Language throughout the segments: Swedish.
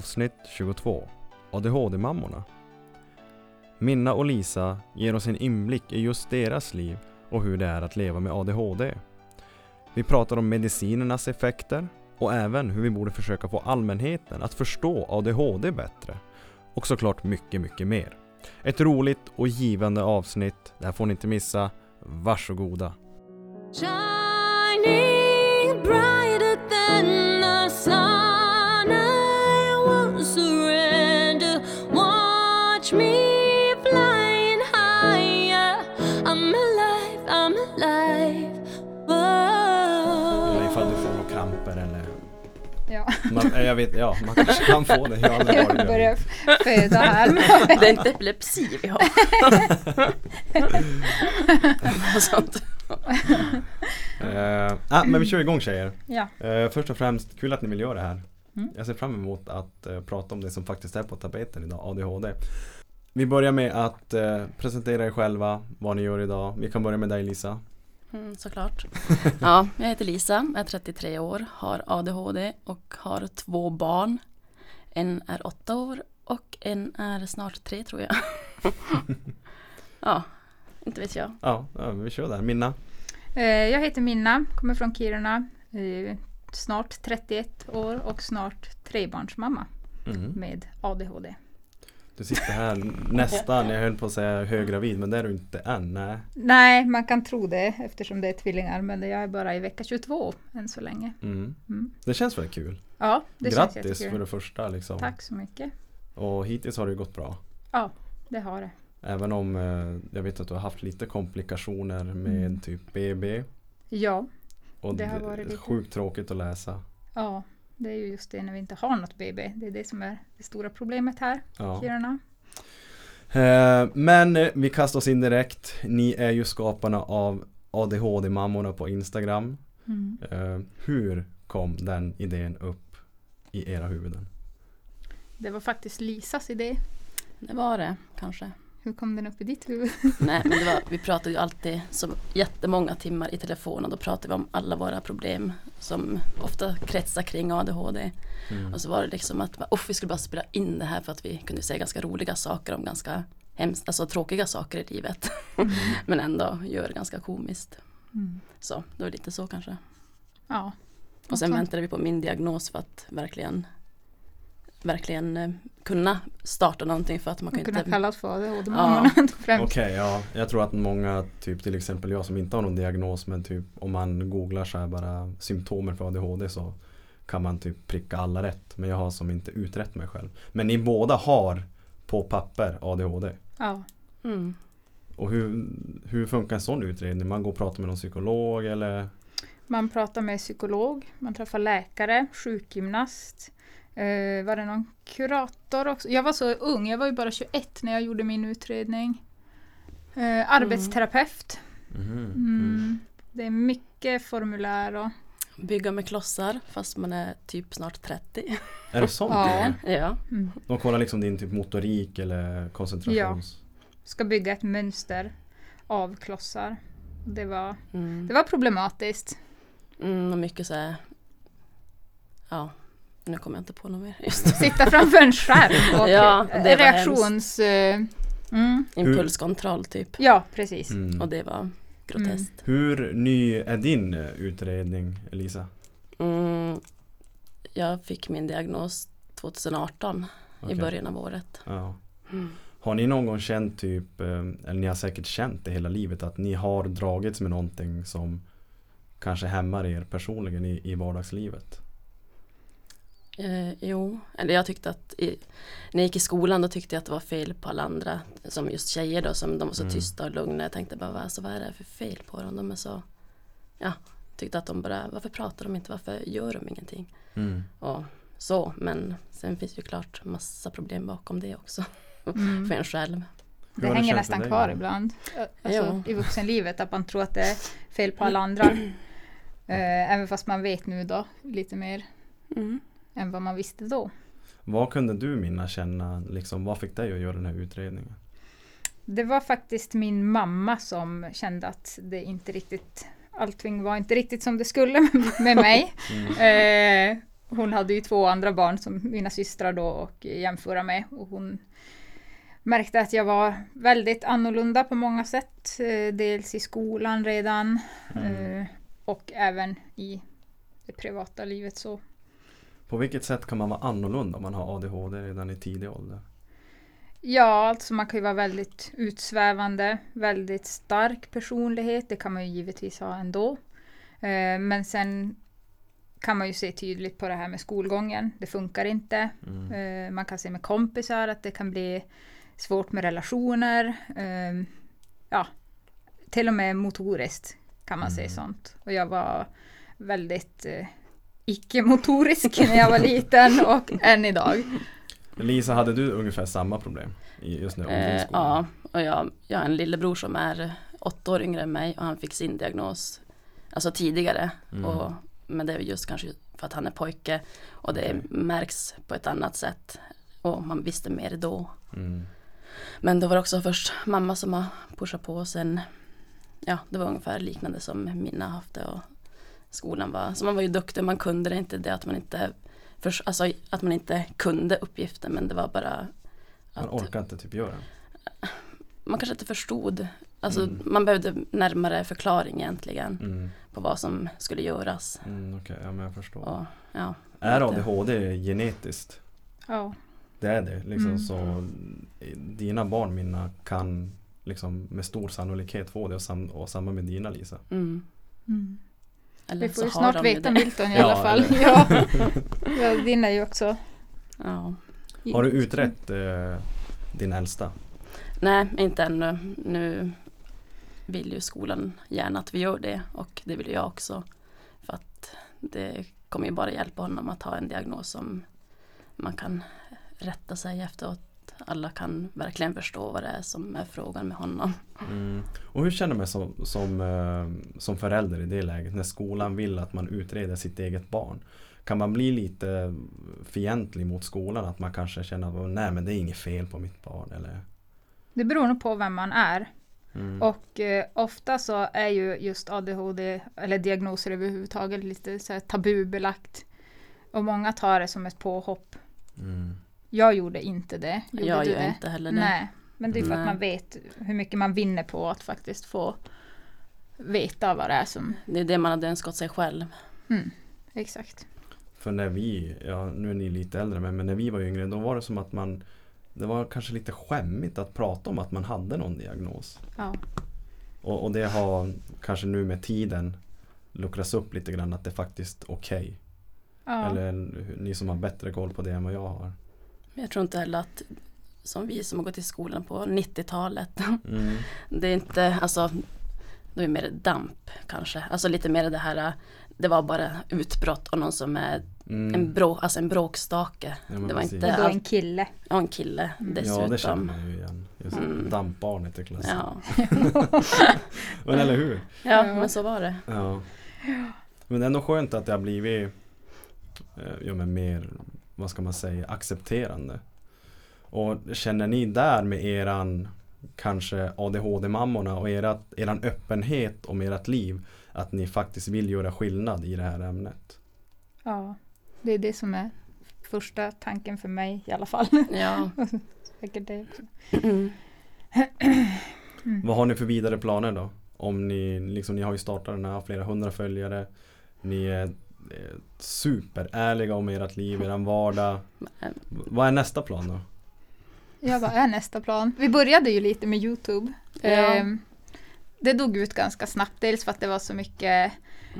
Avsnitt 22 ADHD-mammorna Minna och Lisa ger oss en inblick i just deras liv och hur det är att leva med ADHD. Vi pratar om medicinernas effekter och även hur vi borde försöka få allmänheten att förstå ADHD bättre. Och såklart mycket, mycket mer. Ett roligt och givande avsnitt. Det här får ni inte missa. Varsågoda! Shining bright. Jag vet, ja, man kanske kan få det. Jag har aldrig varit börjar det. föda här. Det är inte epilepsi vi har. Sånt. Uh, ah, men vi kör igång tjejer. Ja, Eh, först och främst, kul att ni vill göra det här. Mm. Jag ser fram emot att eh, prata om det som faktiskt är på tapeten idag, ADHD. Vi börjar med att presentera er själva, vad ni gör idag. Vi kan börja med dig Lisa. Mm, såklart. Ja, jag heter Lisa, är 33 år, har ADHD och har två barn. En är åtta år och en är snart tre tror jag. Ja, inte vet jag. Ja, vi kör där. Minna. Eh, jag heter Minna, kommer från Kiruna. eh, Snart 31 år och snart trebarnsmamma Mm. med ADHD. Du sitter här nästan, jag höll på att säga höggravid, men det är du inte än. Nej. Nej, man kan tro det eftersom det är tvillingar men jag är bara i vecka 22 än så länge. Mm. Mm. Det känns väl kul? Ja, det känns Grattis jättekul. för det första liksom. Tack så mycket. Och hittills har det gått bra. Ja, det har det. Även om eh, jag vet att du har haft lite komplikationer med Mm. typ BB. Ja, Och Det har det varit lite. sjukt tråkigt att läsa. ja, det är ju just det när vi inte har något BB. Det är det som är det stora problemet här i Ja. Kiruna. Eh, Men eh, vi kastar oss in direkt. Ni är ju skaparna av ADHD-mammorna på Instagram. Mm. Eh, Hur kom den idén upp i era huvuden? Det var faktiskt Lisas idé. Det var det kanske. Hur kom den upp i ditt huvud? Nej, men det var, vi pratade ju alltid så jättemånga timmar i telefon och då pratade vi om alla våra problem som ofta kretsar kring ADHD. Mm. Och så var det liksom att oh, vi skulle bara spela in det här för att vi kunde säga ganska roliga saker om ganska hemskt, alltså tråkiga saker i livet. Men ändå gör det ganska komiskt. Mm. Så det var lite så kanske. Ja. Och sen väntade vi på min diagnos för att verkligen verkligen eh, kunna starta någonting för att man kan kunde inte kallas för ADHD-mammorna främst. Okej, ja. Jag tror att många, typ till exempel jag som inte har någon diagnos men typ om man googlar så här bara symptomer för ADHD så kan man typ pricka alla rätt. Men jag har som inte utrett mig själv. Men ni båda har på papper ADHD. Ja. mm. Och hur, hur funkar en sån utredning? Man går och pratar med någon psykolog eller? Man pratar med psykolog, man träffar läkare, sjukgymnast. Eh, var det någon kurator också? Jag var så ung, jag var ju bara 21 när jag gjorde min utredning. Eh, arbetsterapeut. Mhm. Mm. Det är mycket formulär och Bygga med klossar fast man är typ snart 30. Är det sånt? Ja. Ja, mm. De kollar liksom din typ motorik eller koncentrations... ska bygga ett mönster av klossar. Det var, mm. det var problematiskt. Mm, och mycket så här Ja, nu kommer jag inte på något mer. Sitta framför en skärm och Ja, reaktions... eh, mm. Impulskontroll typ. Ja, precis. Mm. Och det var groteskt. Hur ny är din eh, utredning Elisa? Mm. Jag fick min diagnos 2018 Okej. i början av året. Ja. Mm. Har ni någon gång känt typ, eh, eller ni har säkert känt det hela livet, att ni har dragits med någonting som kanske hämmar er personligen i, i vardagslivet? Eh, jo, eller jag tyckte att i, när jag gick i skolan då tyckte jag att det var fel på alla andra. Som just tjejer då, som de var så Mm. tysta och lugna. Jag tänkte bara, alltså, vad är det för fel på dem? De är så, ja, tyckte att de bara, varför pratar de inte? Varför gör de ingenting? Mm. Och så, men sen finns ju klart massa problem bakom det också. Mm. För en själv. Det hänger nästan kvar ibland. Alltså. I vuxenlivet att man tror att det är fel på alla andra. Eh, även fast man vet nu då lite mer Mm. Än vad man visste då. Vad kunde du Minna känna, liksom, vad fick dig att göra den här utredningen? Det var faktiskt min mamma som kände att det inte riktigt allting var inte riktigt som det skulle med mig. Mm. Eh, hon hade ju två andra barn som mina systrar då och jämföra med. Och hon märkte att jag var väldigt annorlunda på många sätt. Eh, Dels i skolan redan eh, och även i det privata livet så. På vilket sätt kan man vara annorlunda om man har ADHD redan i tidig ålder? Ja, alltså man kan ju vara väldigt utsvävande, väldigt stark personlighet. Det kan man ju givetvis ha ändå. Eh, Men sen kan man ju se tydligt på det här med skolgången. Det funkar inte. Mm. Eh, Man kan se med kompisar att det kan bli svårt med relationer. Eh, Ja, till och med motoriskt kan man säga sånt. Och jag var väldigt icke-motorisk när jag var liten och än idag. Lisa, hade du ungefär samma problem i just nu Eh, ja, och jag, jag har en lillebror som är åtta år yngre än mig och han fick sin diagnos alltså tidigare. Mm. Och, men det är just kanske för att han är pojke och det Okej. märks på ett annat sätt. Och man visste mer då. Mm. Men då var det också först mamma som har pushat på och sen Ja, det var ungefär liknande som Minna haft det och skolan var, så man var ju duktig, man kunde det inte det att man inte för, alltså att man inte kunde uppgiften men det var bara Man att orkar inte typ göra man kanske inte förstod. Alltså Mm. man behövde närmare förklaring egentligen mm. på vad som skulle göras. mm, Okej, ja men jag förstår. Och, ja, Är. ADHD genetiskt? Ja. Det är det. Liksom, Mm. Så dina barn Minna kan liksom med stor sannolikhet få det och, sam- och samma med dina Lisa. mm. Eller Vi får ju snart veta det. Milton i Ja, alla fall. Ja. ja, din är ju också... Ja. Har du utrett eh, din äldsta? Nej, inte ännu. Nu vill ju skolan gärna att vi gör det och det vill jag också. För att det kommer ju bara hjälpa honom att ha en diagnos som man kan rätta sig efter och alla kan verkligen förstå vad det är som är frågan med honom. Mm. Och hur känner man som, som, eh, som förälder i det läget när skolan vill att man utreder sitt eget barn? Kan man bli lite fientlig mot skolan? Att man kanske känner att nej men det är inget fel på mitt barn eller? Det beror nog på vem man är. Mm. Och eh, ofta så är ju just ADHD, eller diagnoser överhuvudtaget, lite så här tabubelagt. Och många tar det som ett påhopp. Mm. Jag gjorde inte det. Gjorde jag gör det? inte heller det. Nej, men det är för Nej. att man vet hur mycket man vinner på att faktiskt få veta vad det är som... Det är det man hade önskat sig själv. Mm, exakt. För när vi, ja nu är ni lite äldre men, men när vi var yngre då var det som att man Det var kanske lite skämmigt att prata om att man hade någon diagnos. Ja. Och, och det har kanske nu med tiden luckrats upp lite grann att det är faktiskt okej. ja. Eller ni som har bättre koll på det än vad jag har. Men Jag tror inte heller att som vi som har gått i skolan på 90-talet. Mm. Det är inte, alltså det är mer damp kanske. Alltså lite mer det här det var bara utbrott och någon som är Mm. en, brå, alltså en bråkstake. Ja, det var precis. inte Och då en kille. och en kille Mm. dessutom. Ja det känner man ju igen. Just Mm. dampbarnet i klassen. Ja. Men eller hur? ja, Ja. men så var det. Ja. Men det är ändå skönt att det har blivit eh, ja, men mer, vad ska man säga, accepterande. Och känner ni där med eran kanske ADHD-mammorna och erat, eran öppenhet om ert liv att ni faktiskt vill göra skillnad i det här ämnet? Ja, det är det som är första tanken för mig i alla fall. Ja. Säkert det också. Vad har ni för vidare planer då? Om ni, liksom, ni har ju startat den här, flera hundra följare. Ni är superärliga om ert liv, eran vardag. Vad är nästa plan då? Ja, vad är nästa plan? Vi började ju lite med Youtube. Ja. Ehm, det dog ut ganska snabbt, dels för att det var så mycket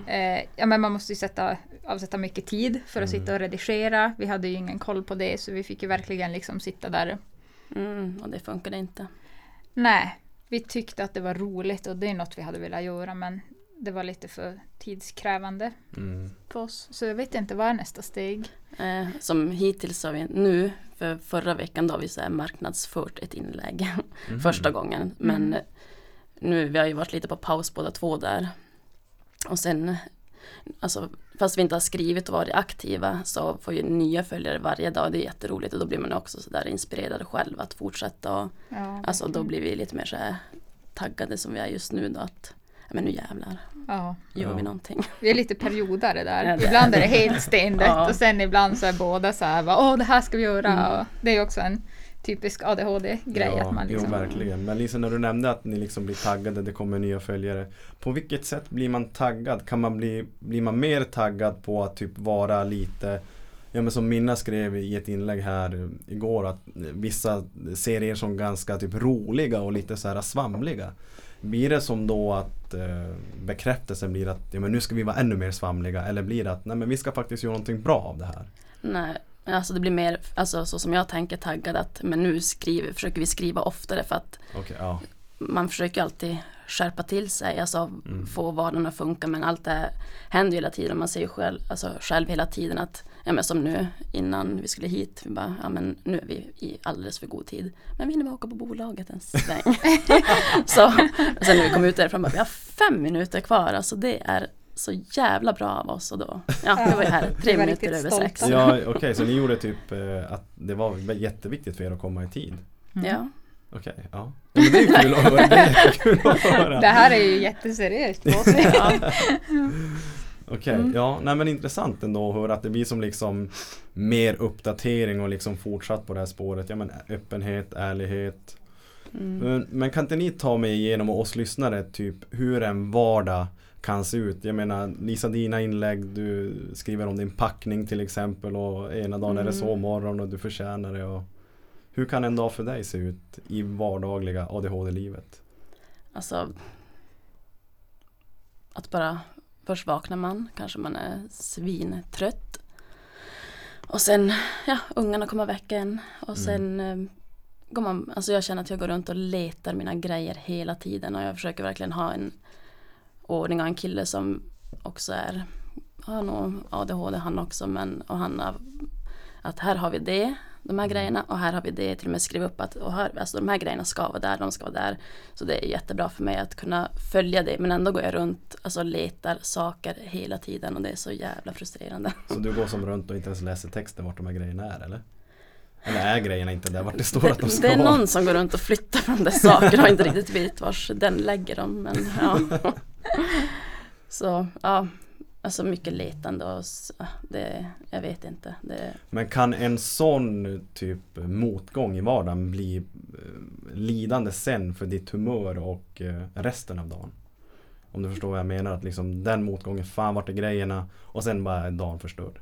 eh, Ja men man måste ju sätta, avsätta mycket tid för att Mm. sitta och redigera. Vi hade ju ingen koll på det så vi fick ju verkligen liksom sitta där. Mm, och det funkade inte. Nej, vi tyckte att det var roligt och det är något vi hade velat göra men det var lite för tidskrävande Mm. för oss. Så jag vet inte, vad är nästa steg? Eh, som hittills har vi nu, för förra veckan då har vi så här marknadsfört ett inlägg Mhm. första gången. Men Mm. nu, vi har ju varit lite på paus båda två där. Och sen, alltså fast vi inte har skrivit och varit aktiva så får vi nya följare varje dag. Det är jätteroligt och då blir man också så där inspirerad själv att fortsätta. Och, Ja, alltså då blir vi lite mer så här taggade som vi är just nu då att men nu jävlar Ja, gör vi någonting. vi är lite periodare där. Ja, ibland är det helt stendött Ja. och sen ibland så är båda så här, bara, åh det här ska vi göra. Mm. Och det är också en typisk ADHD-grej. Ja, att man liksom, jo, verkligen. Men Lisa, när du nämnde att ni liksom blir taggade, det kommer nya följare. På vilket sätt blir man taggad? Kan man bli, blir man mer taggad på att typ vara lite Ja men som Minna skrev i ett inlägg här igår att vissa ser er som ganska typ roliga och lite så här svamliga. Blir det som då att eh, bekräftelsen blir att ja, men nu ska vi vara ännu mer svamliga eller blir det att nej men vi ska faktiskt göra någonting bra av det här? Nej, alltså det blir mer, alltså så som jag tänker taggad att men nu skriver, försöker vi skriva oftare för att Okej, ja. Man försöker alltid skärpa till sig, alltså Mm. få vardagen att funka men allt det här händer ju hela tiden. Man ser ju själv, alltså själv hela tiden att, ja men som nu innan vi skulle hit, vi bara, ja men nu är vi i alldeles för god tid. Men vi hinner bara åka på bolaget en sväng. så och sen när vi kom ut därifrån, bara, vi har fem minuter kvar, alltså det är så jävla bra av oss och då, ja vi var ju här tre minuter över sex. Ja okej, så ni gjorde typ eh, att det var jätteviktigt för er att komma i tid? Mm. Ja. Okej, ja. ja men det är ju kul att höra. Det jättekul att höra. Det här är ju jätteseriöst. Okej, Mm. ja, nej men intressant ändå att höra att det blir som liksom mer uppdatering och liksom fortsatt på det här spåret. Ja men öppenhet, ärlighet. Mm. Men, men kan inte ni ta mig igenom och oss lyssnare typ hur en vardag kan se ut? Jag menar Lisa dina inlägg, du skriver om din packning till exempel och ena dagen är det Mm. sovmorgon och du förtjänar det. Och hur kan en dag för dig se ut i vardagliga ADHD-livet? Alltså att bara först vaknar man, kanske man är svintrött. Och sen, ja, ungarna kommer väcka en. Och sen eh, går man, alltså jag känner att jag går runt och letar mina grejer hela tiden. Och jag försöker verkligen ha en ordning och en kille som också är, har nog ADHD han också, men och han har, att här har vi det, de här grejerna och här har vi det, till och med skriva upp att och här, alltså de här grejerna ska vara där, de ska vara där. Så det är jättebra för mig att kunna följa det men ändå går jag runt alltså letar saker hela tiden och det är så jävla frustrerande. Så du går som runt och inte ens läser texten vart de här grejerna är eller? Eller är grejerna inte där vart det står att de Det, ska det är någon som går runt och flyttar från de sakerna och inte riktigt vet vars den lägger dem. Men, ja. Så ja, alltså mycket letande och s- det, jag vet inte. Det, Men kan en sån typ motgång i vardagen bli eh, lidande sen för ditt humör och eh, resten av dagen? Om du förstår vad jag menar, att liksom den motgången, fan vart är grejerna? Och sen bara är dagen förstörd.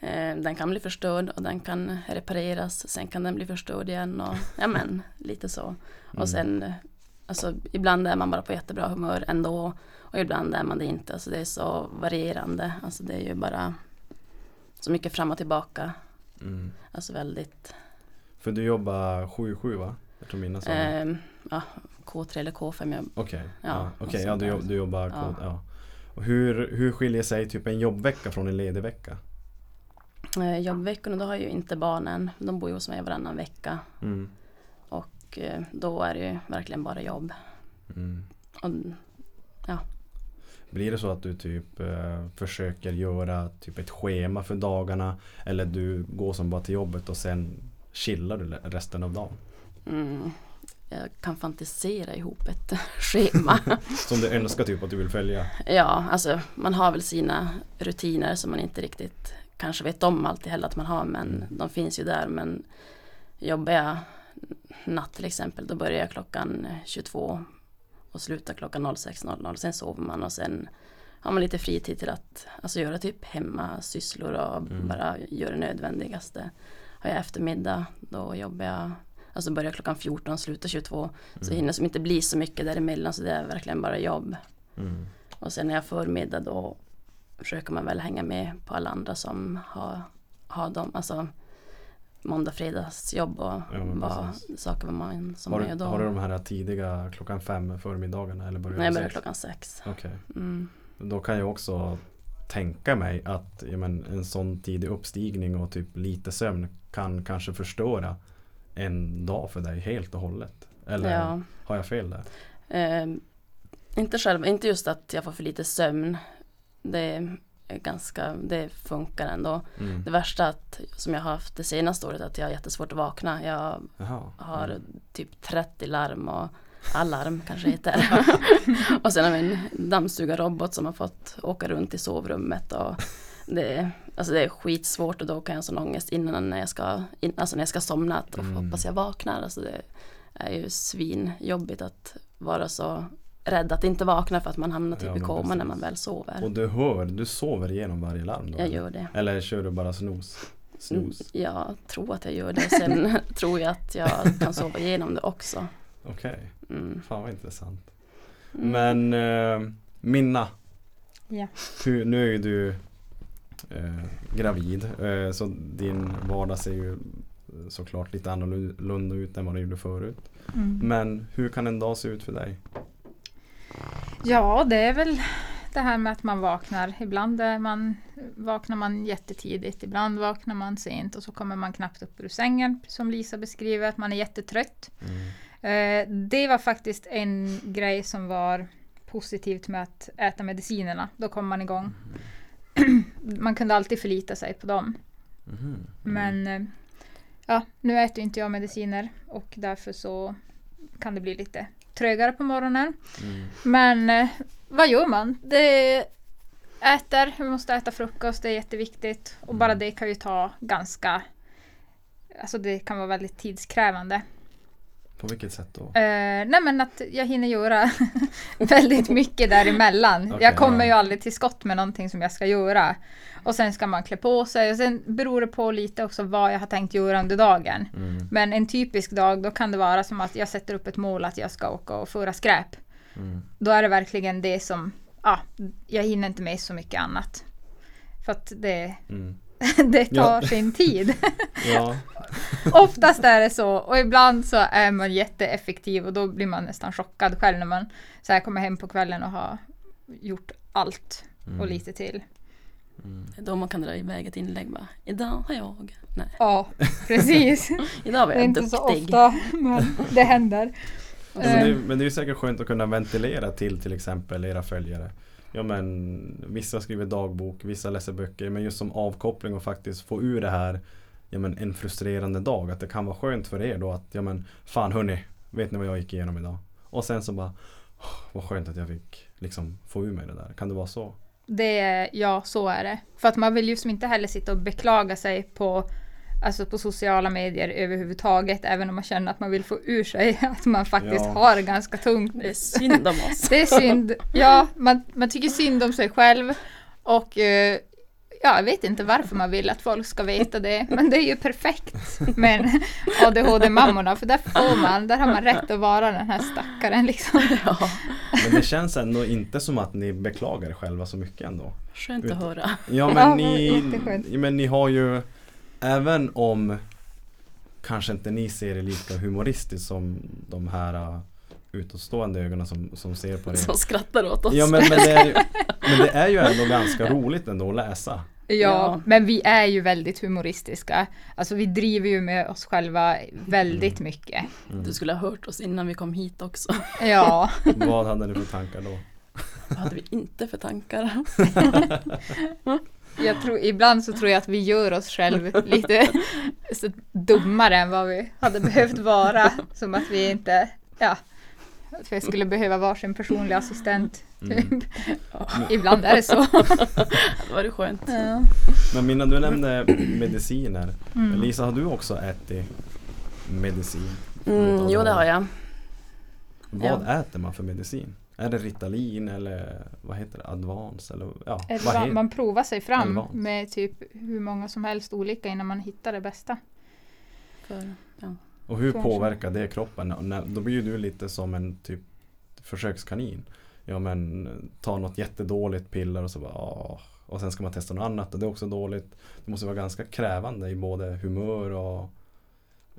eh, den kan bli förstörd och den kan repareras. Sen kan den bli förstörd igen och ja men lite så. Mm. Och sen eh, alltså ibland är man bara på jättebra humör ändå och ibland är man det inte. Alltså det är så varierande. Alltså det är ju bara så mycket fram och tillbaka. Mm. Alltså väldigt För du jobbar 7-7 va? Jag tror mina sa. Ehm, ja, K3 eller K5. Jag, Okej, ja, ja, något okej, ja, du, du jobbar Ja. ja. ja. Och hur, hur skiljer sig typ en jobbvecka från en ledig vecka? eh, jobbveckorna då har ju inte barnen. De bor ju hos mig varannan vecka. Mm. Och eh, då är det ju verkligen bara jobb. Mm. Och, Blir det så att du typ eh, försöker göra typ ett schema för dagarna eller du går som bara till jobbet och sen chillar du resten av dagen? mm, jag kan fantisera ihop ett schema. Som du önskar typ att du vill följa? ja, alltså man har väl sina rutiner som man inte riktigt kanske vet om alltid heller att man har. Men Mm. de finns ju där. Men jobbar jag natt till exempel då börjar jag klockan 22 och slutar klockan 06.00. Sen sover man och sen har man lite fritid till att alltså, göra typ hemmasysslor och Mm. bara göra det nödvändigaste. Har jag eftermiddag då jobbar jag Alltså börjar klockan 14 slutar 22. Så Mm. hinner som inte bli så mycket däremellan så det är verkligen bara jobb. Mm. Och sen när jag förmiddag då försöker man väl hänga med på alla andra som har, har dem, alltså måndag, fredags jobb och Ja, vad, saker man, som Har man du, gör då. har du de här tidiga klockan fem förmiddagarna eller börjar Nej, jag börjar sex? klockan sex. Okej, Mm. då kan jag också tänka mig att ja, men, en sån tidig uppstigning och typ lite sömn kan kanske förstöra en dag för dig helt och hållet. Eller Ja. har jag fel där? Eh, inte själv, inte just att jag får för lite sömn. Det ganska, det funkar ändå. Mm. Det värsta att, som jag har haft det senaste året att jag har jättesvårt att vakna. Jag Jaha. har Mm. typ 30 larm och alarm kanske heter. och sen har vi en dammsugarrobot som har fått åka runt i sovrummet. Och det, alltså det är skitsvårt och då kan jag ha sån ångest innan när jag ska, in, alltså när jag ska somna. Att, Mm. Hoppas jag vaknar. Alltså det är ju svinjobbigt att vara så rädd att inte vakna för att man hamnar typ Ja, i koma när man väl sover. Och du hör, du sover igenom varje larm då? Jag eller? gör det. Eller kör du bara snooze? Snooze? Jag tror att jag gör det. Sen tror jag att jag kan sova igenom det också. Okej, Mm. fan vad intressant. Mm. Men eh, Minna, Ja. hur, nu är ju du eh, gravid eh, så din vardag ser ju såklart lite annorlunda ut än vad den gjorde förut. Mm. Men hur kan en dag se ut för dig? Ja, det är väl det här med att man vaknar. Ibland man, vaknar man jättetidigt, ibland vaknar man sent och så kommer man knappt upp ur sängen. Som Lisa beskriver, att man är jättetrött. Mm. Eh, det var faktiskt en grej som var positivt med att äta medicinerna. Då kom man igång. man kunde alltid förlita sig på dem. Mhm. Men eh, ja, nu äter inte jag mediciner och därför så kan det bli lite trögare på morgonen. Mm. Men eh, vad gör man? Det äter, vi måste äta frukost, det är jätteviktigt. Och bara det kan ju ta ganska, alltså det kan vara väldigt tidskrävande. På vilket sätt då? Eh, nej men att jag hinner göra väldigt mycket däremellan. Okej, jag kommer ju aldrig till skott med någonting som jag ska göra. Och sen ska man klä på sig och sen beror det på lite också vad jag har tänkt göra under dagen. Mm. Men en typisk dag då kan det vara som att jag sätter upp ett mål att jag ska åka och föra skräp. Mm. Då är det verkligen det som, ja, jag hinner inte med så mycket annat. För att det, Mm. det tar Ja. sin tid. Ja, Oftast är det så och ibland så är man jätteeffektiv och då blir man nästan chockad själv när man så här kommer hem på kvällen och har gjort allt Mm. och lite till. Är Då man kan dra iväg ett inlägg bara. Idag har jag. Nej, Ja, precis. idag var Det är jag inte så duktig. ofta men det händer. Ja, men, det, Eh, men det är ju säkert skönt att kunna ventilera till till exempel era följare. Ja men vissa skriver dagbok, vissa läser böcker. Men just som avkoppling och faktiskt få ur det här ja, men en frustrerande dag. Att det kan vara skönt för er då att ja men fan hörni, vet ni vad jag gick igenom idag? Och sen så bara "Åh, vad skönt att jag fick liksom få ur mig det där. Kan det vara så? Det är, ja, så är det. För att man vill ju som inte heller sitta och beklaga sig på, alltså på sociala medier överhuvudtaget. Även om man känner att man vill få ur sig att man faktiskt Ja. har ganska tungt. Det är synd om oss. Det är synd. Ja, man, man tycker synd om sig själv. Och eh, ja, jag vet inte varför man vill att folk ska veta det. Men det är ju perfekt med ADHD-mammorna. För där får man, där har man rätt att vara den här stackaren liksom. Ja, Men det känns ändå inte som att ni beklagar er själva så mycket ändå. skönt Ut- att höra. Ja men, Ja, ni, men ni har ju Även om Kanske inte ni ser det lika humoristiskt som de här uh, utåtstående ögonen som, som ser på det. Som skrattar åt oss. Ja men, men, det är, ju- men det är ju ändå ganska roligt ändå att läsa. Ja, Ja. men vi är ju väldigt humoristiska. Alltså vi driver ju med oss själva väldigt mycket. Du skulle ha hört oss innan vi kom hit också. Ja, Vad hade ni för tankar då? Vad hade vi inte för tankar? jag tror, ibland så tror jag att vi gör oss själv lite så dummare än vad vi hade behövt vara. Som att vi inte, ja, att vi skulle behöva varsin personlig assistent. Typ. Mm. Ibland är det så. Det var det skönt. Ja. Men Minna du nämnde mediciner. Mm. Lisa har du också ätit medicin? Mm, jo det har jag. Vad äter man för medicin? Är det Ritalin eller vad heter det? Advance eller ja, heter Man provar sig fram Advance. med typ hur många som helst olika innan man hittar det bästa. För, ja. Och hur Kanske. påverkar det kroppen? Då blir ju du lite som en typ försökskanin. Ja men ta något jättedåligt piller och så bara åh. Och sen ska man testa något annat och det är också dåligt. Det måste vara ganska krävande i både humör och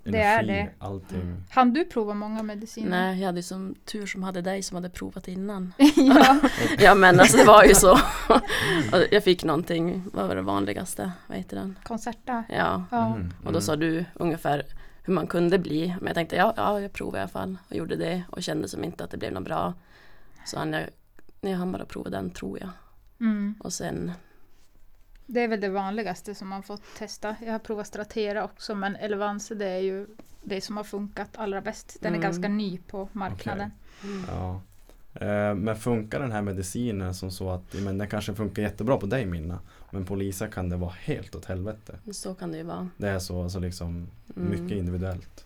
Det är energi. det. Allting. Han du prova många mediciner? Nej, jag hade som tur som hade dig som hade provat innan. ja. Ja men alltså det var ju så. Jag fick någonting, vad var det vanligaste? Vad heter den? Concerta? Ja. Ja. Mm, Och då sa du ungefär hur man kunde bli. Men jag tänkte ja, ja jag provar i alla fall. Och gjorde det och kände som inte att det blev något bra. Så han, jag, jag hann bara prova den tror jag. Mm. Och sen Det är väl det vanligaste som man fått testa. Jag har provat Stratera också men Elevance det är ju det som har funkat allra bäst. Den är Mm. ganska ny på marknaden. Mm. Ja. Eh, Men funkar den här medicinen som så att men den kanske funkar jättebra på dig Minna men på Lisa kan det vara helt åt helvete. Så kan det ju vara. Det är så alltså liksom Mm. mycket individuellt.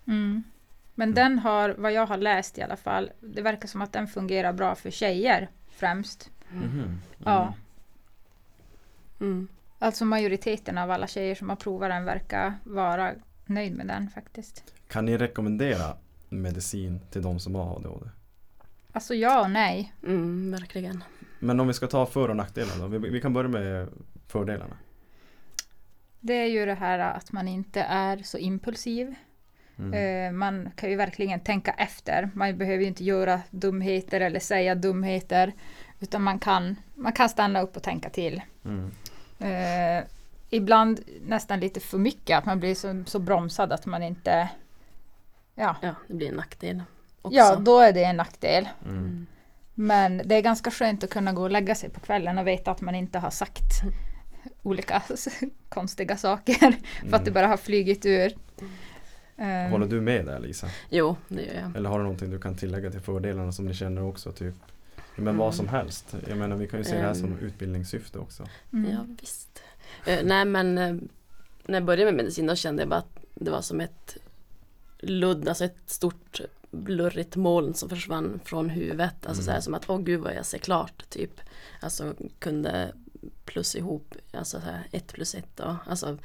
Mm. Men den har, vad jag har läst i alla fall, det verkar som att den fungerar bra för tjejer främst. Mhm. Ja. Mm. Alltså majoriteten av alla tjejer som har provat den verkar vara nöjd med den faktiskt. Kan ni rekommendera medicin till de som har ADHD? Alltså ja och nej. Mm, verkligen. Men om vi ska ta för och nackdelar då? Vi, vi kan börja med fördelarna. Det är ju det här att man inte är så impulsiv. Mm. Eh, man kan ju verkligen tänka efter. Man behöver ju inte göra dumheter eller säga dumheter. Utan man kan, man kan stanna upp och tänka till. Mm. Eh, ibland nästan lite för mycket, att man blir så, så bromsad att man inte... Ja, Ja, det blir en nackdel också. ja, då är det en nackdel. Mm. Mm. Men det är ganska skönt att kunna gå och lägga sig på kvällen och veta att man inte har sagt olika konstiga saker. För att det bara har flugit ur. Eh, Håller du med där Lisa? Jo, det gör jag. Eller har du någonting du kan tillägga till fördelarna som ni känner också? Typ? Men Mm. vad som helst. Jag menar vi kan ju se det här som Ehm. utbildningssyfte också. mm. Ja, visst. Eh, nej, men eh, när jag började med medicin då kände jag bara att det var som ett ludd, alltså ett stort blurrigt moln som försvann från huvudet. Alltså Mm. så här som att, åh gud vad jag ser klart, typ. Alltså kunde plus ihop, alltså så här, ett plus ett då. Alltså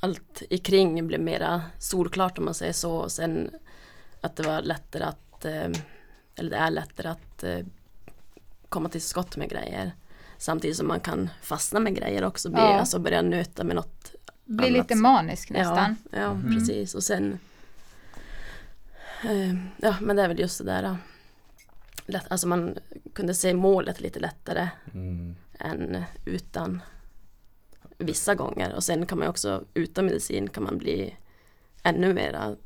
allt i kring blev mera solklart om man säger så. Och sen att det var lättare att, eh, eller det är lättare att eh, komma till skott med grejer. Samtidigt som man kan fastna med grejer också, bli, Ja. alltså börja nöta med något Blir annat. lite manisk nästan. Ja, ja Mhm. precis. Och sen eh, Ja men det är väl just det där. Lätt, alltså man kunde se målet lite lättare Mm. än utan vissa gånger. Och sen kan man också utan medicin kan man bli ännu mera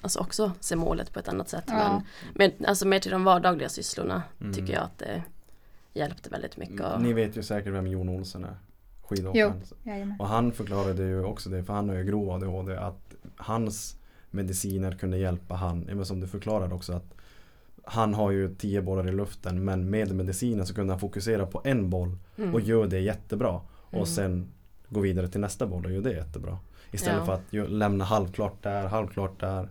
Alltså också se målet på ett annat sätt. Ja. Men, men alltså mer till de vardagliga sysslorna Mm. tycker jag att det hjälpte väldigt mycket. Och, Ni vet ju säkert vem Jon Olsson är. Skidåkaren. Och han förklarade ju också det, för han har ju grov ADHD, att hans mediciner kunde hjälpa han, som du förklarade också att han har ju tio bollar i luften men med medicinen så kunde han fokusera på en boll Mm. och gör det jättebra. Mm. Och sen gå vidare till nästa boll och gör det jättebra. Istället Ja. för att ju- lämna halvklart där, halvklart där.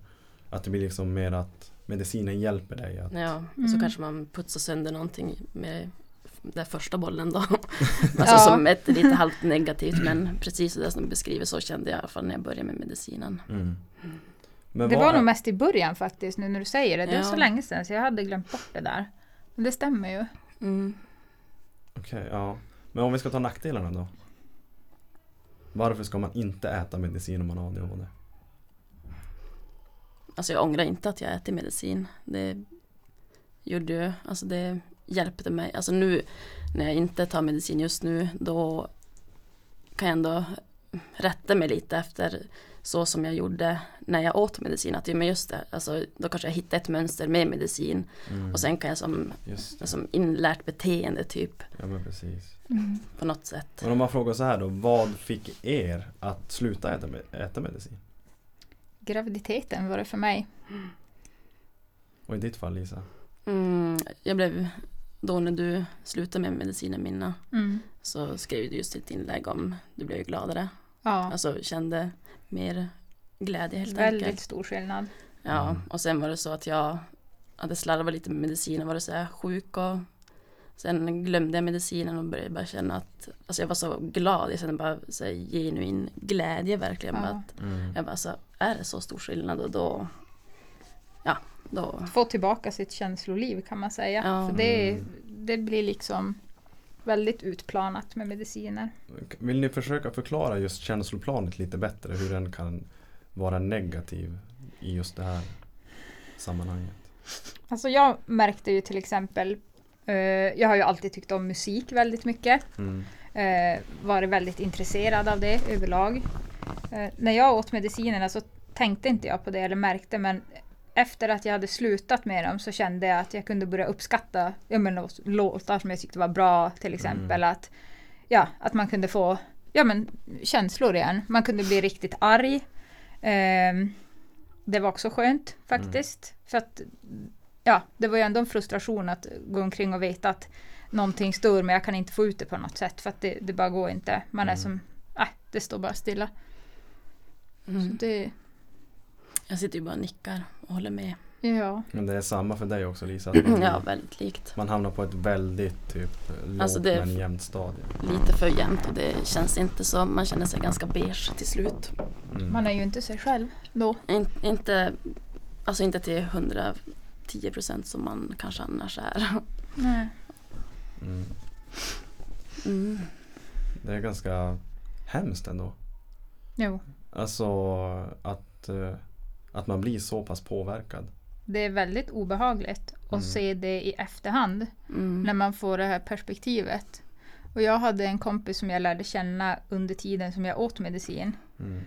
Att det blir liksom mer att medicinen hjälper dig att Ja, och Mm. så kanske man putsar sönder någonting med den första bollen då. alltså Ja. som ett lite halvt negativt men precis det som du beskriver så kände jag i alla fall när jag började med medicinen. mm. Men Det var är- nog mest i början faktiskt, nu när du säger det. Det var Ja. så länge sedan så jag hade glömt bort det där. Men det stämmer ju. Mm. Okej, ja. Men om vi ska ta nackdelarna då? Varför ska man inte äta medicin om man har ADHD? Alltså jag ångrar inte att jag äter medicin. Det gjorde ju, alltså det hjälpte mig. Alltså nu när jag inte tar medicin just nu då kan jag ändå rätta mig lite efter så som jag gjorde när jag åt medicin. Att, men just det, alltså, då kanske jag hittar ett mönster med medicin Mm. och sen kan jag som, som inlärt beteende typ ja men precis. på något sätt. Men om man frågar så här då, vad fick er att sluta äta, med- äta medicin? Graviditeten var det för mig. Och i ditt fall Lisa? Mm, jag blev, då när du slutade med medicinen Minna Mm. så skrev du just ett inlägg om du blev gladare. Ja, Alltså kände mer glädje helt väldigt enkelt. stor skillnad. Ja, Mm. och sen var det så att jag hade slarvat lite med medicinen, var det så här sjuk och sen glömde jag medicinen och började bara känna att alltså jag var så glad, jag kände bara så här, genuin glädje verkligen. Ja. att Mm. jag bara så är det så stor skillnad och då ja, då Få tillbaka sitt känsloliv kan man säga. Ja. För det, Mm. det blir liksom väldigt utplanat med mediciner. Vill ni försöka förklara just känsloplanet lite bättre? Hur den kan vara negativ i just det här sammanhanget? Alltså jag märkte ju till exempel eh, Jag har ju alltid tyckt om musik väldigt mycket. Mm. Eh, varit väldigt intresserad av det överlag. Eh, när jag åt medicinerna så tänkte inte jag på det eller märkte men efter att jag hade slutat med dem så kände jag att jag kunde börja uppskatta ja, men, låt- låtar som jag tyckte var bra till exempel. Att ja, att man kunde få ja, men, känslor igen. Man kunde bli riktigt arg. Ehm, det var också skönt faktiskt. För att ja, det var ju ändå en frustration att gå omkring och veta att någonting stör men jag kan inte få ut det på något sätt för att det, det bara går inte. Man är Mm. som, äh, det står bara stilla. Mm. Så det, Jag sitter ju bara och nickar och håller med. ja. Men det är samma för dig också Lisa? Att man, Ja, väldigt likt. man hamnar på ett väldigt typ lågt Alltså, men jämnt stadie. Lite för jämnt och det känns inte så. Man känner sig ganska beige till slut. Mm. Man är ju inte sig själv då. In, inte, alltså inte till 110 procent som man kanske annars är. Nej. Mm. Mm. Det är ganska hemskt ändå. Jo, Alltså att, eh, att man blir så pass påverkad. det är väldigt obehagligt att Mm. se det i efterhand. Mm. när man får det här perspektivet. Och jag hade en kompis som jag lärde känna under tiden som jag åt medicin. Mm.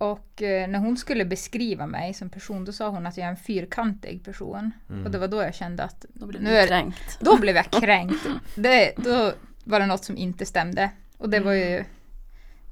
Och eh, när hon skulle beskriva mig som person då sa hon att jag är en fyrkantig person. Mm. Och det var då jag kände att Då blir Nu du är- kränkt. då blev jag kränkt. Det, då var det något som inte stämde. Och det var ju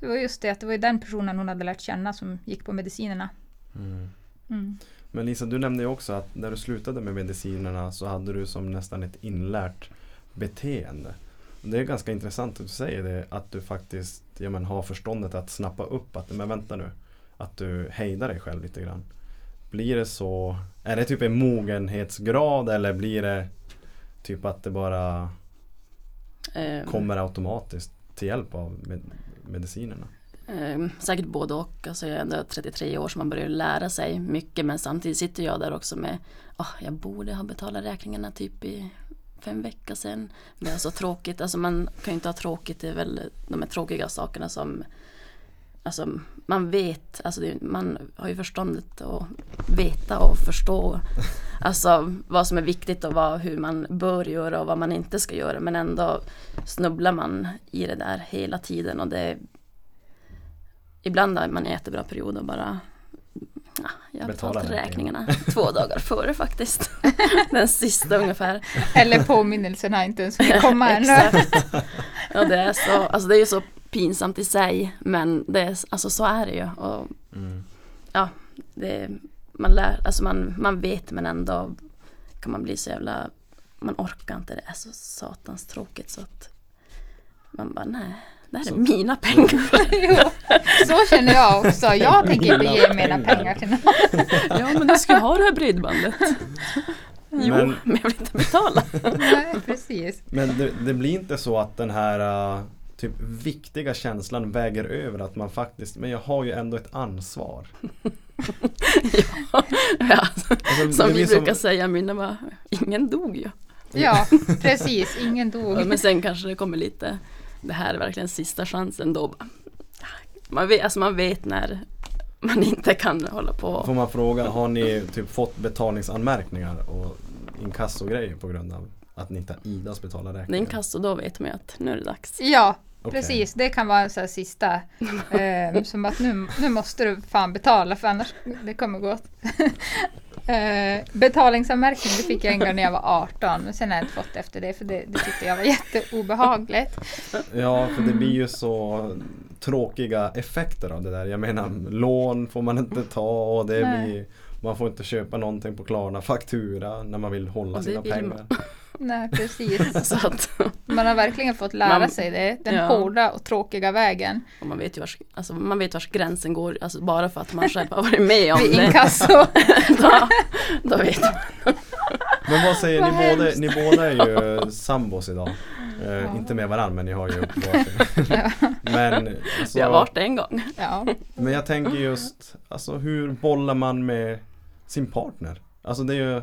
det var just det att det var ju den personen hon hade lärt känna som gick på medicinerna. Mm. Mm. Men Lisa, du nämnde ju också att när du slutade med medicinerna så hade du som nästan ett inlärt beteende. Det är ganska intressant att du säger det, att du faktiskt ja, men, har förståndet att snappa upp att, men vänta nu, att du hejdar dig själv lite grann. Blir det så, är det typ en mogenhetsgrad eller blir det typ att det bara Eh, kommer automatiskt till hjälp av med, medicinerna? Eh, säkert både och. Alltså jag är ändå 33 år så man börjar lära sig mycket men samtidigt sitter jag där också med oh, jag borde ha betalat räkningarna typ i fem veckor sedan. Det är så tråkigt. Alltså man kan ju inte ha tråkigt. Det är väl de här tråkiga sakerna som Alltså man vet, alltså det, man har ju förståndet att veta och förstå Alltså vad som är viktigt och vad, hur man bör göra och vad man inte ska göra men ändå snubblar man i det där hela tiden och det Ibland har man en jättebra period och bara ja, Jag har Betala betalat räkningarna. två dagar före faktiskt. Den sista ungefär. Eller påminnelserna inte ens fick komma ännu. Ja, det, är så, alltså det är ju så pinsamt i sig men det är, alltså så är det ju. Och Mm. det, man, lär, alltså man, man vet men ändå kan man bli så jävla Man orkar inte, det är så satans tråkigt så att Man bara nej, det här är Så- mina pengar. jo, så känner jag också. Jag tänker inte ge Mina mina pengar. till någon. Ja men du ska ha det här bredbandet. Jo, Men- men jag vill inte betala. Nej, precis. Men det, det blir inte så att den här uh, typ viktiga känslan väger över att man faktiskt, men jag har ju ändå ett ansvar. ja, Alltså, det som vi brukar säga, mina var, ingen dog ju. Ja, precis. Ingen dog. Men sen kanske det kommer lite, det här är verkligen sista chansen då. Man vet, alltså man vet när man inte kan hålla på. Får man fråga, har ni typ fått betalningsanmärkningar och inkassogrejer på grund av att ni inte har Idas betalar räkningar? inkasso då vet man ju att nu är det dags. Ja, Okej. precis. Det kan vara en sån här sista. Eh, som att nu, nu måste du fan betala för annars det kommer gå åt. eh, betalningsanmärkning det fick jag en gång när jag var 18. Men sen har jag inte fått efter det för det, det tyckte jag var jätteobehagligt. Ja, för det blir ju så tråkiga effekter av det där. Jag menar, lån får man inte ta och det Nej. blir man får inte köpa någonting på Klarna faktura när man vill hålla sina vill man. Nej, precis. Så att, Man har verkligen fått lära Man- sig det. Den ja. hårda och tråkiga vägen. och man vet ju vars, alltså man vet vars gränsen går, alltså bara för att man själv har varit med om Vid det. inkasso. Då, då vet man. Men vad säger Vad ni båda? hemskt. Ni båda är ju sambos idag. Eh, Inte med varandra men ni har ju varsin. men, alltså, Vi har varit det en gång. Ja. men jag tänker just, alltså hur bollar man med sin partner? Alltså det är ju,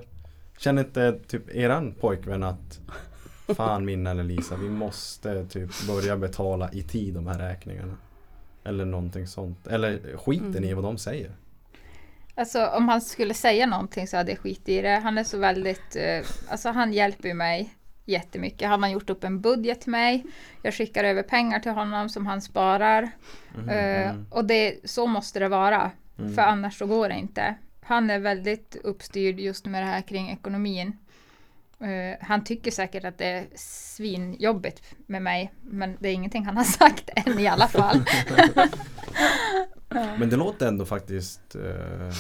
känner inte typ eran pojkvän att Fan Minna eller Lisa, vi måste typ börja betala i tid de här räkningarna. Eller någonting sånt. Eller skiter ni i vad de säger? Alltså om han skulle säga någonting så hade jag skit i det. Han är så väldigt, eh, alltså han hjälper ju mig jättemycket. Han har gjort upp en budget till mig. Jag skickar över pengar till honom som han sparar. Mhm, Eh, mm, och det, så måste det vara. mm. För annars så går det inte. Han är väldigt uppstyrd just med det här kring ekonomin. Eh, han tycker säkert att det är svinjobbigt med mig, men det är ingenting han har sagt än i alla fall. Men det låter ändå faktiskt eh,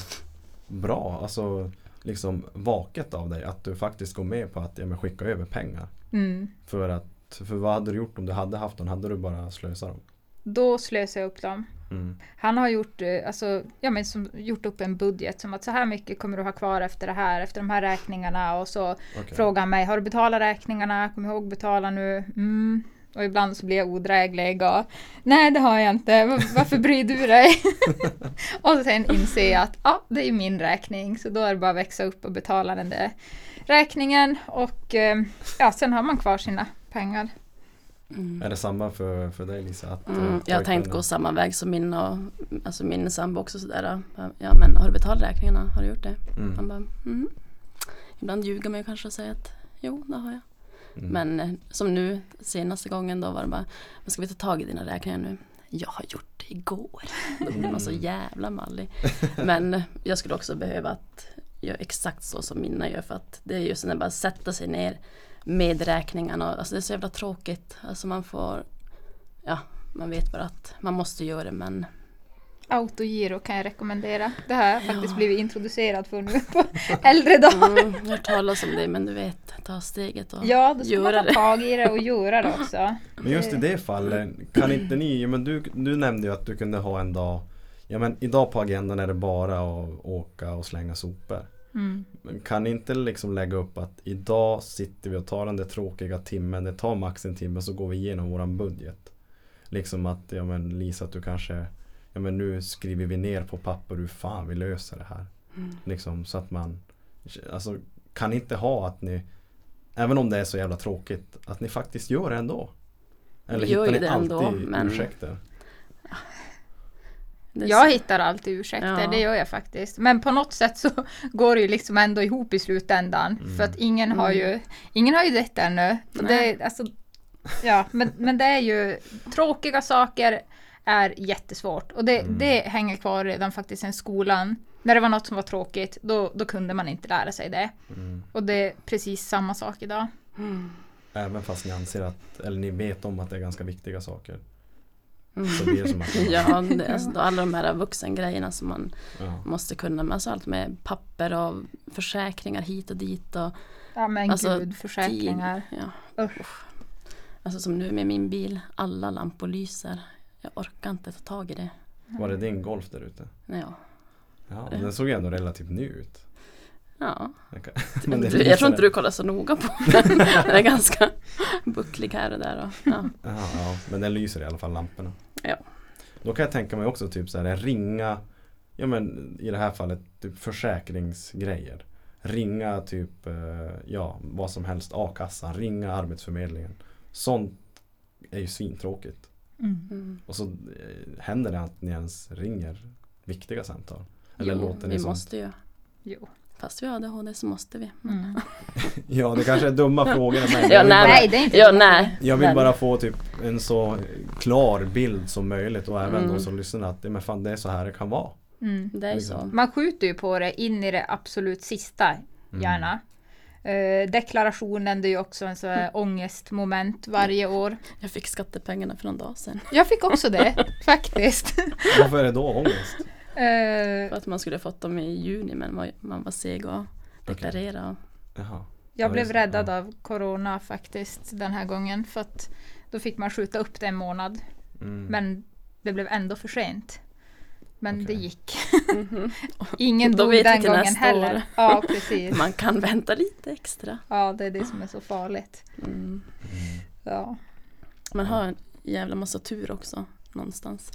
bra, alltså liksom vaket av dig att du faktiskt går med på att ja, men skicka över pengar. Mm. För att, för vad hade du gjort om du hade haft dem? Hade du bara slösat dem? Då slösar jag upp dem. Mm. Han har gjort, eh, alltså, ja, men som, gjort upp en budget som att så här mycket kommer du ha kvar efter det här, efter de här räkningarna och så Okej. frågar han mig, har du betalat räkningarna? Kom ihåg betala nu. Mm. Och ibland så blir jag odräglig och nej det har jag inte, Va- varför bryr du dig? och sen inser jag att ja, det är min räkning så då är det bara att växa upp och betala den där räkningen och eh, ja, sen har man kvar sina pengar. Mm. Är det samma för, för dig Lisa? Att, eh, Mm, jag har tänkt gå samma väg som min och alltså min sambo också sådär. Ja men har du betalat räkningarna? Har du gjort det? Mm. Han bara mm. Ibland ljuger man ju kanske och säger att jo det har jag. Mm. Men eh, som nu senaste gången då var det bara, men ska vi ta tag i dina räkningar nu? Jag har gjort det igår. Då blir man så Mm. jävla mallig. Men eh, jag skulle också behöva att göra exakt så som mina gör för att det är just när bara sätta sig ner med räkningarna. Alltså det är så jävla tråkigt. Alltså man får, ja man vet bara att man måste göra det men Autogiro kan jag rekommendera. Det har jag faktiskt Ja. blivit introducerad för nu på äldre dagar. mm, jag har talas om det men du vet, ta steget och Ja, då ska man göra ta det. tag i det och göra det också. Men just i det fallet, kan inte ni, ja, men du, du nämnde ju att du kunde ha en dag Ja men idag på agendan är det bara att åka och slänga sopor. Mm. Kan inte liksom lägga upp att idag sitter vi och tar den där tråkiga timmen, det tar max en timme så går vi igenom våran budget. Liksom att, ja men Lisa att du kanske Ja men nu skriver vi ner på papper hur fan vi löser det här. Mm. Liksom så att man Alltså kan inte ha att ni Även om det är så jävla tråkigt Att ni faktiskt gör det ändå Eller Vi hittar ni det ändå, alltid men- ursäkter? Jag hittar alltid ursäkter, Ja. det gör jag faktiskt. Men på något sätt så går det ju liksom ändå ihop i slutändan. Mm. För att ingen har Mm. ju, ingen har ju detta ännu. Det, alltså, ja, men, men det är ju tråkiga saker är jättesvårt. Och det, Mm. det hänger kvar redan faktiskt sen skolan. När det var något som var tråkigt, då, då kunde man inte lära sig det. Mm. Och det är precis samma sak idag. Mm. Även fast ni anser att Eller ni vet om att det är ganska viktiga saker Mm. Så det som att Ja, det, alltså, alla de här vuxengrejerna som man ja. måste kunna. Alltså allt med papper och försäkringar hit och dit och Ja men Alltså, gud, försäkringar. tid. Ja. Usch. Alltså som nu med min bil, alla lampor lyser. Jag orkar inte ta tag i det. Var det din Golf där ute? Ja. Ja, den såg ändå relativt ny ut ja. Kan- Men Du, jag tror inte du kollar så noga på den. Den är ganska bucklig här och där. Och, ja. Jaha, ja, men den lyser i alla fall lamporna. Ja. Då kan jag tänka mig också typ så här ringa Ja men i det här fallet typ försäkringsgrejer. Ringa typ eh, ja vad som helst A-kassan, ringa Arbetsförmedlingen. Sånt är ju svintråkigt. Mm. Mm. Och så eh, händer det att ni ens ringer viktiga samtal. Eller Jo, låter ni vi som måste ju. Jo. Fast vi har ADHD så måste vi. Mm. Ja det kanske är dumma frågor men Ja, jag vill, nej, bara, Nej, det är inte Ja, nej. jag vill bara få typ en så klar bild som möjligt och även Mm. de som lyssnar att men fan, det är så här det kan vara. Mm. Det är Liksom. så. Man skjuter ju på det in i det absolut sista, Mm. gärna. Eh, deklarationen, det är ju också en sån här ångestmoment varje år. Jag fick skattepengarna för någon dag sedan. Jag fick också det, faktiskt. Varför är det då ångest? Eh, För att man skulle ha fått dem i juni men man- var seg och deklarera. Jaha. jag Ja, blev just det. räddad Ja. av Corona faktiskt den här gången. För att då fick man skjuta upp det en månad. Mm. Men det blev ändå för sent. Men det Okej. gick. Mhm. Ingen Då dog den gången nästa heller. år. Ja, precis. Man kan vänta lite extra. Ja, det är det som är så farligt. Mm. Ja. Man har en jävla massa tur också någonstans.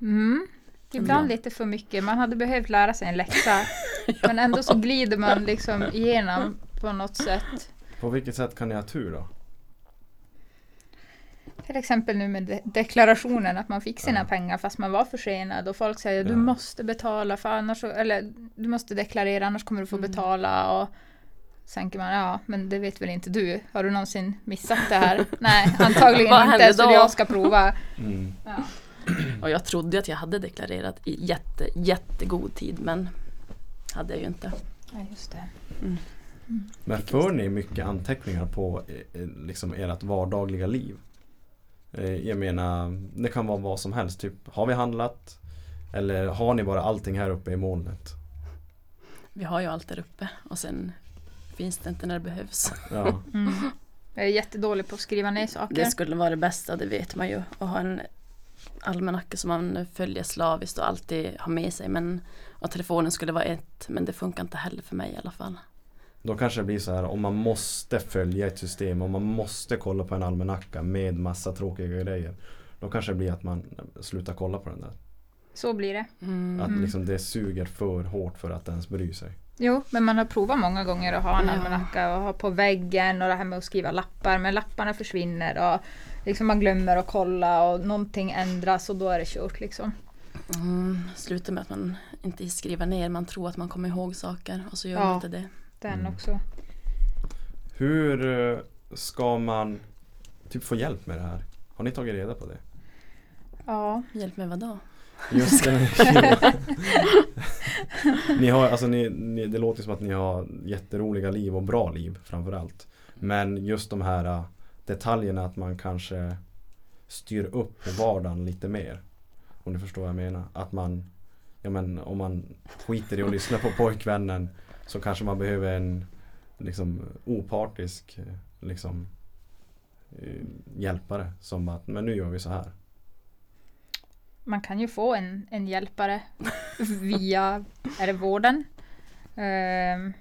Mm. Ibland Ja. lite för mycket. Man hade behövt lära sig en läxa. Men ändå så glider man liksom igenom på något sätt. På vilket sätt kan ni ha tur då? Till exempel nu med de- deklarationen att man fick sina Ja. pengar fast man var försenad och folk säger du Ja. måste betala för annars eller du måste deklarera annars kommer du få Mm. betala och tänker man ja men det vet väl inte du. Har du någonsin missat det här? Nej antagligen inte så då? jag ska prova. Mm. Ja. Och jag trodde att jag hade deklarerat i jätte, jättegod tid men hade jag ju inte. Ja, just det. Mm. Men för ni mycket anteckningar på eh, eh, liksom ert vardagliga liv? Eh, Jag menar, det kan vara vad som helst. Typ, har vi handlat? Eller har ni bara allting här uppe i molnet? Vi har ju allt där uppe och sen finns det inte när det behövs. Ja. Mm. Jag är jättedålig på att skriva ner saker. Det skulle vara det bästa, det vet man ju. Att ha en almanacka som man följer slaviskt och alltid har med sig. Men och telefonen skulle vara ett, men det funkar inte heller för mig i alla fall. Då kanske det blir så här om man måste följa ett system och man måste kolla på en almanacka med massa tråkiga grejer. Då kanske det blir att man slutar kolla på den där. Så blir det. Mm. Att liksom det suger för hårt för att ens bry sig. Jo, men man har provat många gånger att ha en almanacka och ha på väggen och det här med att skriva lappar. Men lapparna försvinner och liksom man glömmer att kolla och någonting ändras och då är det kört liksom. Mm, slutar med att man inte skriver ner, man tror att man kommer ihåg saker och så gör Ja. man inte det. Den Mm. också. Hur eh, ska man typ få hjälp med det här? Har ni tagit reda på det? Ja, Hjälp med vad då? Just det. ni har, alltså ni, ni, det låter som att ni har jätteroliga liv och bra liv framförallt. Men just de här äh, detaljerna att man kanske styr upp vardagen lite mer. Om du förstår vad jag menar. Att man, ja men om man skiter i att lyssna på pojkvännen så kanske man behöver en liksom opartisk liksom eh, hjälpare som att men nu gör vi så här. man kan ju få en, en hjälpare via är det vården. Ehm,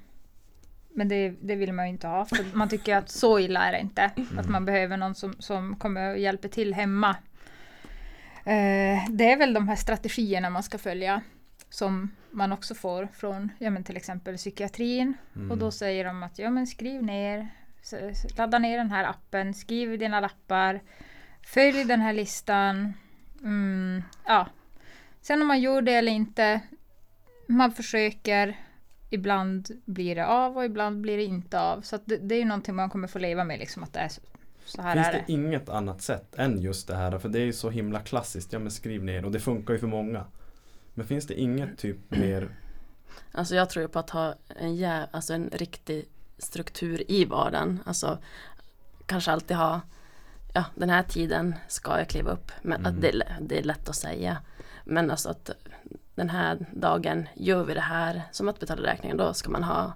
men det, det vill man ju inte ha. För man tycker att så illa är det inte. Att man behöver någon som, som kommer och hjälper till hemma. Eh, det är väl de här strategierna man ska följa. Som man också får från ja, men till exempel psykiatrin. Mm. Och då säger de att ja, men skriv ner, ladda ner den här appen, skriv dina lappar, följ den här listan. Mm, ja. Sen om man gör det eller inte, man försöker. Ibland blir det av och ibland blir det inte av. Så att det, det är ju någonting man kommer få leva med, liksom att det är så, så här Finns är det det. inget annat sätt än just det här? För det är ju så himla klassiskt. Ja men skriv ner och det funkar ju för många. Men finns det inget typ mer Alltså jag tror ju på att ha en, jä- alltså en riktig struktur i vardagen. Alltså kanske alltid ha, ja den här tiden ska jag kliva upp. Men Mm. att det, det är lätt att säga. Men alltså att den här dagen gör vi det här som att betala räkningen. Då ska man ha,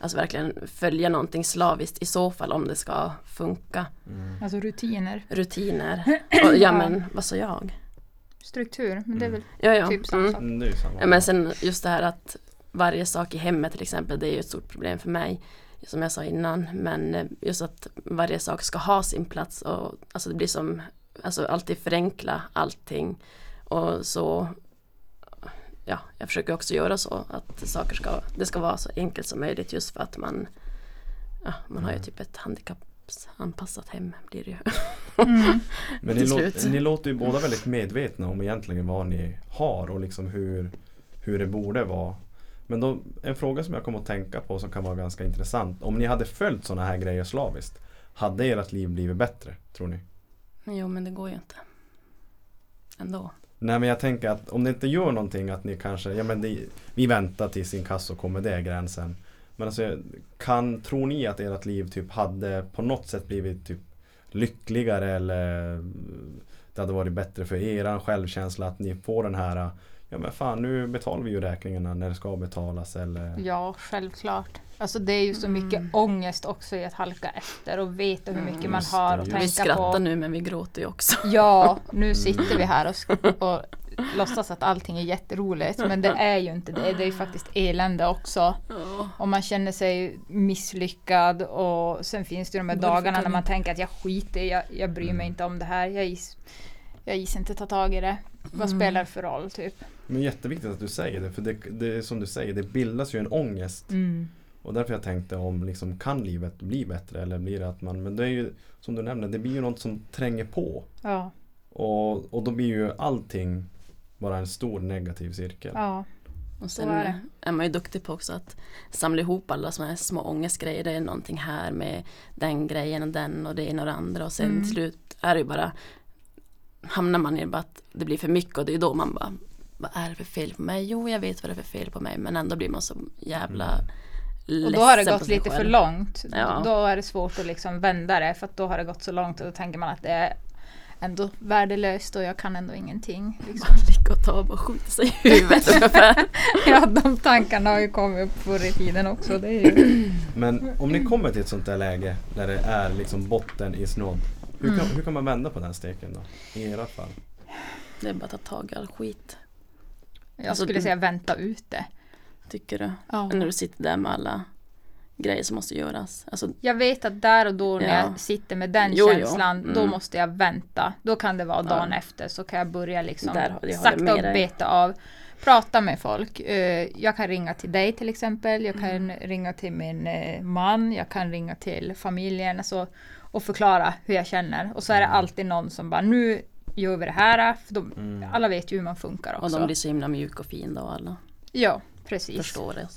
alltså verkligen följa någonting slaviskt i så fall om det ska funka. Alltså rutiner, Rutiner. Och, ja men vad sa jag? struktur. Men det är väl Ja ja. typ samma Mm. sak. Mm. Ja, men sen just det här att varje sak i hemmet till exempel, det är ju ett stort problem för mig. Som jag sa innan, men eh, just att varje sak ska ha sin plats och alltså det blir som, alltså alltid förenkla allting. Och så, ja, jag försöker också göra så att saker ska, det ska vara så enkelt som möjligt just för att man, ja, man har ju typ ett handikappsanpassat hem blir det ju. Mm. Men ni, till lå- slut. ni låter ju båda väldigt medvetna om egentligen vad ni har och liksom hur, hur det borde vara. Men då, en fråga som jag kom att tänka på som kan vara ganska intressant. Om ni hade följt sådana här grejer slaviskt, hade ert liv blivit bättre, tror ni? Jo men det går ju inte. Ändå. Nej men jag tänker att om det inte gör någonting att ni kanske, ja men det, vi väntar tills inkasso kommer, det är gränsen. Men alltså, kan, tror ni att ert liv typ hade på något sätt blivit typ lyckligare eller det hade varit bättre för er självkänsla att ni får den här Ja men fan nu betalar vi ju räkningarna när det ska betalas eller Ja, självklart. Alltså det är ju så mycket Mm. ångest också i att halka efter och veta hur mycket Mm, man har att just Vi tänka skrattar på. nu men vi gråter ju också. Ja, nu sitter vi här och, och låtsas att allting är jätteroligt. Men det är ju inte det. Det är ju faktiskt elände också. Och man känner sig misslyckad och sen finns det ju de här dagarna när man vi- tänker att jag skiter jag, jag bryr mig inte om det här. Jag gis, jag gis inte ta tag i det. Vad Mm. spelar det för roll typ? Men jätteviktigt att du säger det för det, det som du säger, det bildas ju en ångest Mm. Och därför jag tänkte om liksom, kan livet bli bättre eller blir det att man, men det är ju som du nämnde, det blir ju något som tränger på. Ja, Och, och då blir ju allting bara en stor negativ cirkel. ja. Och sen är är man ju duktig på också att samla ihop alla sådana här små ångestgrejer. Det är någonting här med den grejen och den och det ena och det andra. Och sen Mm. till slut är det ju bara hamnar man i bara att det blir för mycket och det är då man bara vad är det för fel på mig? Jo, jag vet vad det är för fel på mig men ändå blir man så jävla Mm. Och då har det gått lite för själv. långt. Ja. Då är det svårt att liksom vända det för att då har det gått så långt och då tänker man att det är ändå värdelöst och jag kan ändå ingenting. Liksom. Ligga och ta och bara skjuta sig i huvudet ungefär. Ja, de tankarna har ju kommit upp förr i tiden också. Det är ju... Men om ni kommer till ett sånt där läge där det är liksom botten is nådd. Hur, kan, Mm. hur kan man vända på den steken då? I ert fall? Det är bara att ta tag i all skit. Jag Alltså, skulle säga vänta ut det. Tycker du? Ja. När du sitter där med alla grejer som måste göras. Alltså, Jag vet att där och då när Ja. jag sitter med den Jo, jo. känslan, då Mm. måste jag vänta. Då kan det vara Ja. dagen efter så kan jag börja liksom Där, jag sakta och beta av. Prata med folk. Eh, Jag kan ringa till dig till exempel. Jag kan Mm. ringa till min eh, man. Jag kan ringa till familjen. Alltså, och förklara hur jag känner. Och så är det Mm. alltid någon som bara nu gör vi det här. För de, Mm. Alla vet ju hur man funkar och också. de blir så himla mjuka och fina och alla Ja, precis. förstår det.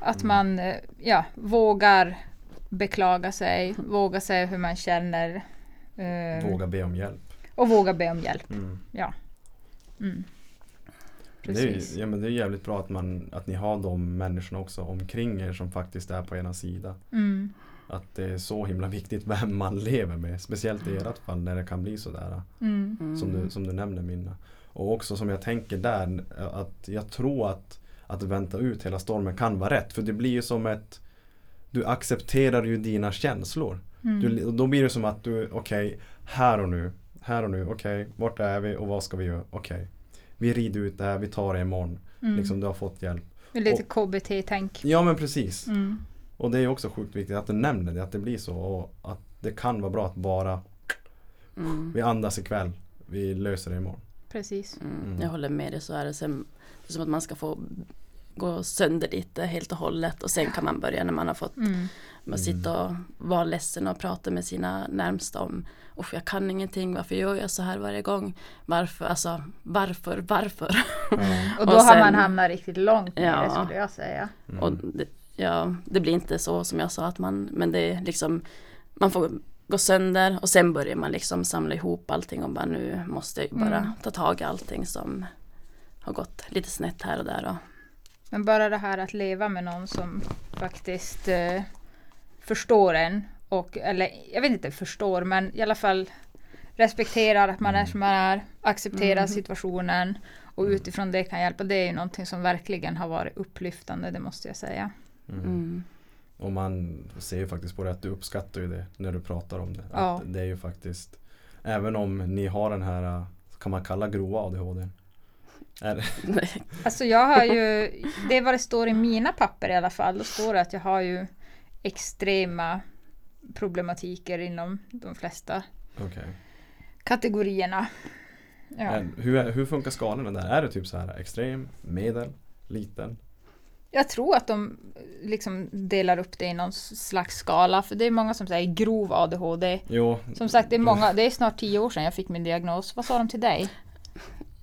Att man eh, ja, vågar beklaga sig, våga säga hur man känner. eh, Våga be om hjälp. Och våga be om hjälp. Mm. Ja. Mm. Det är, ja, men det är jävligt bra att, man, att ni har de människorna också omkring er som faktiskt är på ena sida. Mm. Att det är så himla viktigt vem man lever med. Speciellt i ert fall när det kan bli sådär. Mm. Mm. Som, du, som du nämner Minna. Och också som jag tänker där att jag tror att att vänta ut hela stormen kan vara rätt. För det blir ju som ett Du accepterar ju dina känslor. Mm. Du, då blir det som att du, okej, här och nu. Här och nu, okej, vart är vi och vad ska vi göra? Okej. Vi rider ut det här, vi tar det imorgon. Mm. Liksom, du har fått hjälp. Lite KBT-tänk. Ja men precis. Mm. Och det är också sjukt viktigt att du nämner det, att det blir så. Och att det kan vara bra att bara, Mm. vi andas ikväll. Vi löser det imorgon. Precis. Mm. Mm. Jag håller med dig så är det. Sen, det är som att man ska få gå sönder lite helt och hållet och sen kan man börja när man har fått Mm. man sitta och vara ledsen och prata med sina närmsta om Usch, jag kan ingenting, varför gör jag så här varje gång? Varför, alltså varför, varför? Och då Och har sen- man hamnat riktigt långt ner Ja. skulle jag säga. Mm. Och det, ja, det blir inte så som jag sa att man, men det är liksom Man får gå sönder och sen börjar man liksom samla ihop allting och bara nu måste jag ju bara Mm. ta tag i allting som har gått lite snett här och där. Och, Men bara det här att leva med någon som faktiskt eh, förstår en. Och, eller jag vet inte förstår men i alla fall respekterar att man är som man är. Accepterar Mm. situationen. Och utifrån det kan hjälpa. Det är ju någonting som verkligen har varit upplyftande. Det måste jag säga. Mm. Och man ser ju faktiskt på det att du uppskattar ju det när du pratar om det. Ja. Att det är ju faktiskt Även om ni har den här Kan man kalla grova ADHD? Alltså jag har ju, det är vad det står i mina papper i alla fall. Då står det att jag har ju extrema problematiker inom de flesta okay. kategorierna. Ja. hur, hur funkar skalorna där? Är det typ så här extrem, medel, liten? Jag tror att de liksom delar upp det i någon slags skala. För det är många som säger grov ADHD. Jo, Som sagt, det är, många, det är snart tio år sedan jag fick min diagnos. Vad sa de till dig?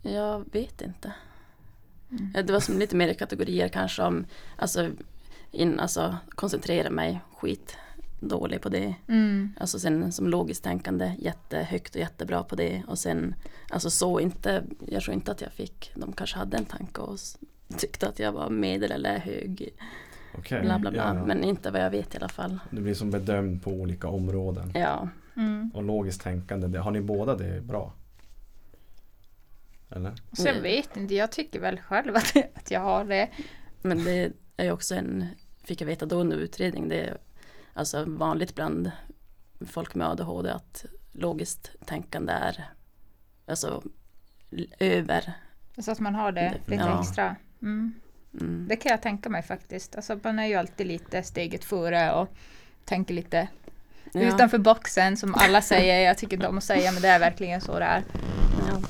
jag vet inte. Mm. Det var som lite mer kategorier kanske om Alltså, in, alltså koncentrera mig skit dålig på det. Mm. Alltså sen som logiskt tänkande jättehögt och jättebra på det och sen Alltså så inte Jag tror inte att jag fick De kanske hade en tanke och tyckte att jag var medel eller hög okej. bla bla bla Ja, ja. men inte vad jag vet i alla fall. Du blir som bedömd på olika områden. Ja, Mm. Och logiskt tänkande, det, har ni båda det bra? Eller? Så jag Mm. vet inte, jag tycker väl själv att, att jag har det. men det är ju också en Fick jag veta då under utredning det är Alltså vanligt bland folk med ADHD att logiskt tänkande är Alltså över Så att man har det lite Ja. extra. Mm. mm. Det kan jag tänka mig faktiskt. Alltså man är ju alltid lite steget före och tänker lite ja, utanför boxen som alla säger. Jag tycker inte om att säga men det är verkligen så det är. ja.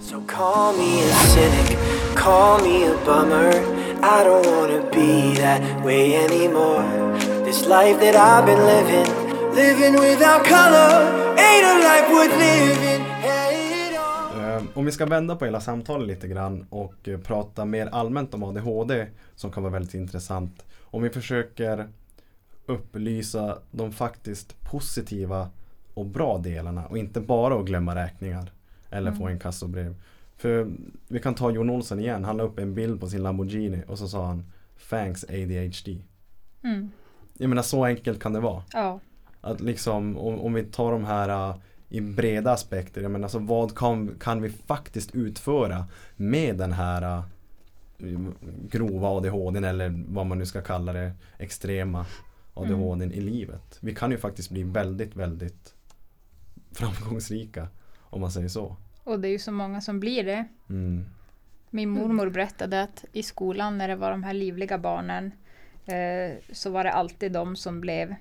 So call me a cynic, call me a bummer. I don't wanna be that way anymore. This life that I've been living, living without color, ain't a life worth living. Om vi ska vända på hela samtalet lite grann och eh, prata mer allmänt om ADHD som kan vara väldigt intressant. Om vi försöker upplysa de faktiskt positiva och bra delarna och inte bara att glömma räkningar eller få en kassobrev. För vi kan ta Jon Olsson igen, han la upp en bild på sin Lamborghini och så sa han Thanks ADHD. Mm. Jag menar så enkelt kan det vara. Ja. Att liksom om, om vi tar de här uh, i breda aspekter, jag menar alltså vad kan, kan vi faktiskt utföra med den här uh, grova ADHD eller vad man nu ska kalla det, extrema ADHD i livet. Vi kan ju faktiskt bli väldigt, väldigt framgångsrika om man säger så. Och det är ju så många som blir det. Mm. Min mormor berättade att i skolan när det var de här livliga barnen eh, så var det alltid de som blev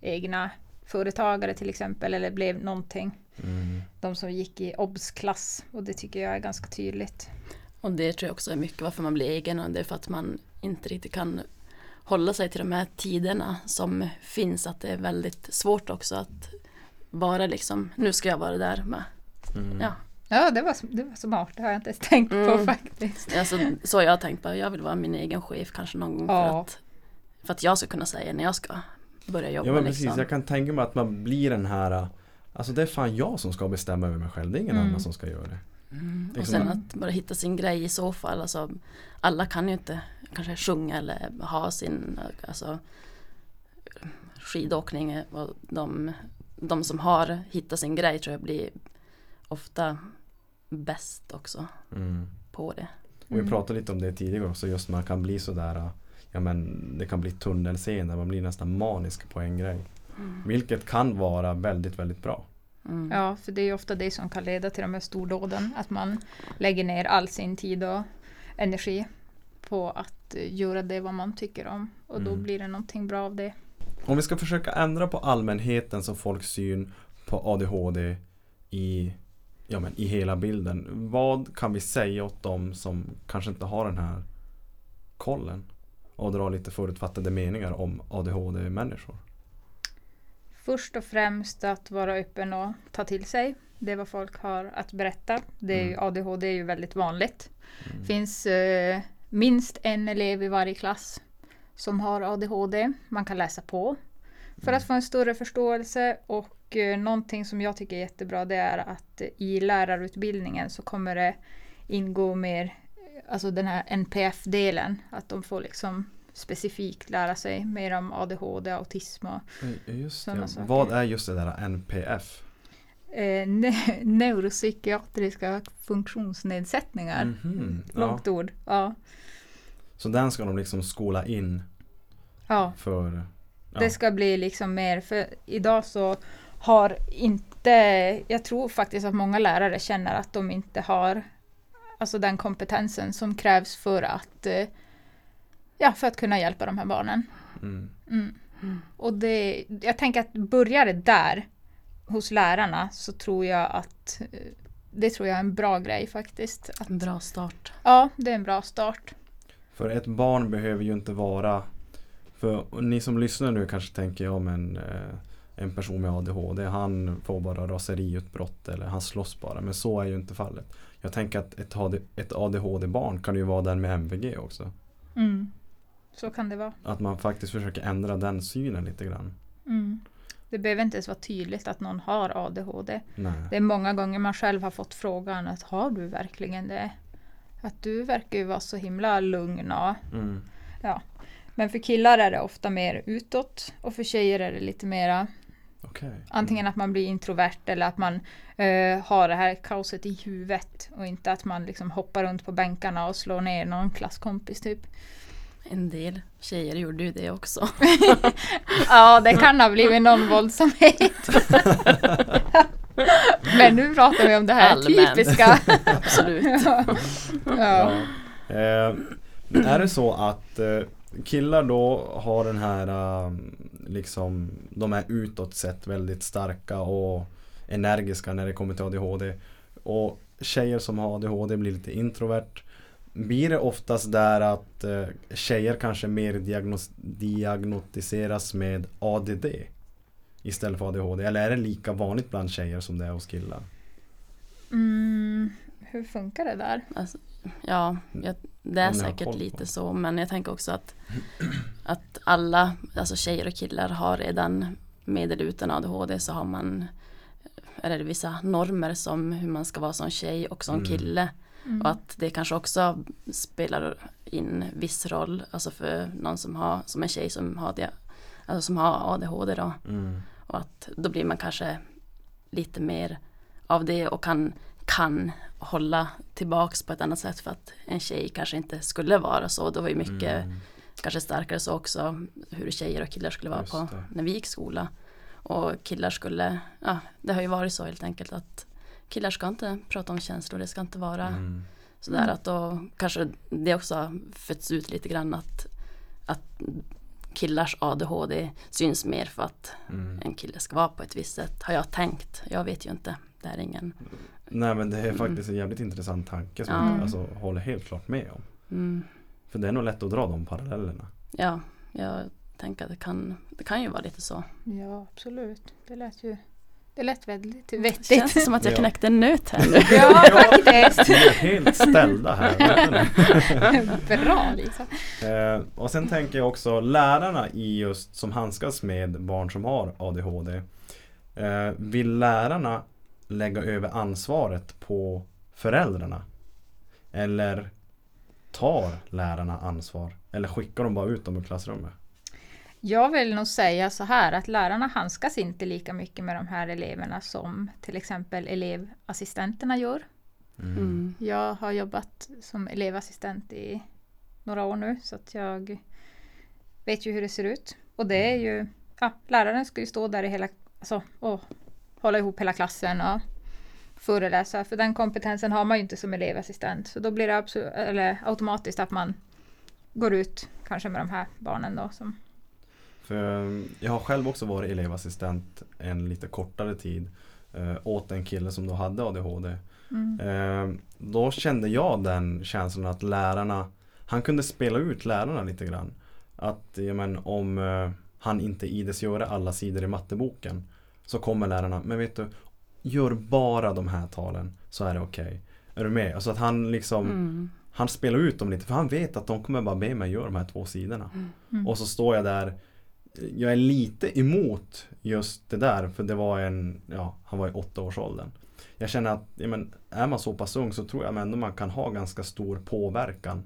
egna företagare till exempel eller blev någonting. Mm. De som gick i obs-klass och det tycker jag är ganska tydligt. Och det tror jag också är mycket varför man blir egen och det är för att man inte riktigt kan hålla sig till de här tiderna som finns. Att det är väldigt svårt också att vara liksom, nu ska jag vara där med. Mm. Ja, Ja, det var, det var smart. Det har jag inte ens tänkt på Mm. faktiskt. alltså, så har jag tänkt på. Jag vill vara min egen chef kanske någon gång för, Ja. att, för att jag ska kunna säga när jag ska börja jobba. Ja men precis, liksom. jag kan tänka mig att man blir den här Alltså det är fan jag som ska bestämma över mig själv, det är ingen Mm. annan som ska göra det. Mm. Och sen att- att bara hitta sin grej i så fall. Alltså, alla kan ju inte kanske sjunga eller ha sin alltså, skidåkning. Och de, de som har hittat sin grej tror jag blir ofta bäst också Mm. på det. Och vi pratade lite om det tidigare också, just man kan bli sådär Ja men det kan bli tunnelseende, man blir nästan manisk på en grej. Vilket kan vara väldigt, väldigt bra. Mm. Ja, för det är ju ofta det som kan leda till de här stordåden. Att man lägger ner all sin tid och energi på att eh, göra det vad man tycker om. Och då Mm. blir det någonting bra av det. Om vi ska försöka ändra på allmänhetens och folks syn på ADHD i, ja, men, i hela bilden. Vad kan vi säga åt dem som kanske inte har den här kollen? Och dra lite förutfattade meningar om ADHD-människor. Först och främst att vara öppen och ta till sig det vad folk har att berätta. Det är Mm. ADHD är ju väldigt vanligt. Det finns eh, minst en elev i varje klass som har ADHD. Man kan läsa på för att få en större förståelse och eh, någonting som jag tycker är jättebra det är att i lärarutbildningen så kommer det ingå mer, alltså den här NPF-delen, att de får liksom specifikt lära sig mer om ADHD, autism och Just Sådana saker. Vad är just det där NPF? eh, ne- neuropsykiatriska funktionsnedsättningar. Mhm, Ja. Långt ord. Ja. Så den ska de liksom skola in ja. för ja. Det ska bli liksom mer, för idag så har inte, jag tror faktiskt att många lärare känner att de inte har alltså den kompetensen som krävs för att, eh, ja, för att kunna hjälpa de här barnen. Mm. Mm. Och det, jag tänker att börjar det där hos lärarna så tror jag att eh, det tror jag är en bra grej faktiskt. Att, En bra start. ja, det är en bra start. För ett barn behöver ju inte vara För ni som lyssnar nu kanske tänker ja men eh, En person med ADHD han får bara raseriutbrott eller han slåss bara men så är ju inte fallet. Jag tänker att ett, AD, ett ADHD-barn kan ju vara den med MVG också. Mm. Så kan det vara. Att man faktiskt försöker ändra den synen lite grann. Mm. Det behöver inte ens vara tydligt att någon har ADHD. Nej. Det är många gånger man själv har fått frågan att har du verkligen det? Att du verkar ju vara så himla lugn och Mm. Men för killar är det ofta mer utåt och för tjejer är det lite mera Okej. antingen att man blir introvert eller att man eh, har det här kaoset i huvudet och inte att man liksom hoppar runt på bänkarna och slår ner någon klasskompis typ. En del tjejer gjorde ju det också. Ja, det kan ha blivit någon våldsamhet. Men nu pratar vi om det här Allmänt. typiska. Absolut. ja. Ja. Eh, är det så att eh, killar då har den här eh, liksom de är utåt sett väldigt starka och energiska när det kommer till ADHD och tjejer som har ADHD blir lite introvert blir det oftast där att eh, tjejer kanske mer diagnos- diagnostiseras med ADD istället för ADHD eller är det lika vanligt bland tjejer som det är hos killar? Mm, hur funkar det där? Alltså, ja, jag, det är säkert lite så men jag tänker också att, att alla, alltså tjejer och killar har redan med eller utan ADHD så har man är det vissa normer som hur man ska vara som tjej och som Mm. kille. Mm. Och att det kanske också spelar in viss roll, alltså för någon som har, som en tjej som har det, alltså som har ADHD då. Mm. Och att då blir man kanske lite mer av det och kan, kan hålla tillbaks på ett annat sätt för att en tjej kanske inte skulle vara så. Det var ju mycket Mm. kanske starkare så också hur tjejer och killar skulle vara på när vi gick skola. Och killar skulle, ja det har ju varit så helt enkelt att killar ska inte prata om känslor, det ska inte vara Mm. sådär att då kanske det också har fötts ut lite grann att, att killars ADHD syns mer för att Mm. en kille ska vara på ett visst sätt. Har jag tänkt. Jag vet ju inte. Det är ingen. Nej men det är faktiskt en jävligt intressant tanke som Ja. jag alltså, håller helt klart med om. Mm, För det är nog lätt att dra de parallellerna. ja, jag tänker att det kan, det kan ju vara lite så. Ja, absolut. Det lät ju det lät väldigt Det vettigt. känns som att jag Ja. knäckte en nöt här nu. Ja, faktiskt. Vi är helt ställda här. Bra Lisa. Eh, och sen tänker jag också lärarna i just som handskas med barn som har ADHD. Eh, vill lärarna lägga över ansvaret på föräldrarna? Eller tar lärarna ansvar? Eller skickar de bara ut dem ur klassrummet? Jag vill nog säga så här att lärarna handskas inte lika mycket med de här eleverna som till exempel elevassistenterna gör. Mm. Jag har jobbat som elevassistent i några år nu så att jag vet ju hur det ser ut. Och det är ju, ja, läraren ska ju stå där i hela, alltså, och hålla ihop hela klassen och föreläsa. För den kompetensen har man ju inte som elevassistent. Så då blir det absolut, eller automatiskt att man går ut kanske med de här barnen då. Som, För eh, jag har själv också varit elevassistent en lite kortare tid eh, åt en kille som då hade ADHD. mm, Eh, då kände jag den känslan att lärarna, han kunde spela ut lärarna lite grann. Att ja, men, om eh, han inte ides göra alla sidor i matteboken så kommer lärarna, men vet du, gör bara de här talen så är det okej. Är du med? Alltså att han liksom, Mm. han spelar ut dem lite för han vet att de kommer bara be mig göra de här två sidorna. Mm. Och så står jag där Jag är lite emot just det där för det var en, ja han var i åtta års åldern. Jag känner att, ja, men, är man så pass ung så tror jag ändå man kan ha ganska stor påverkan.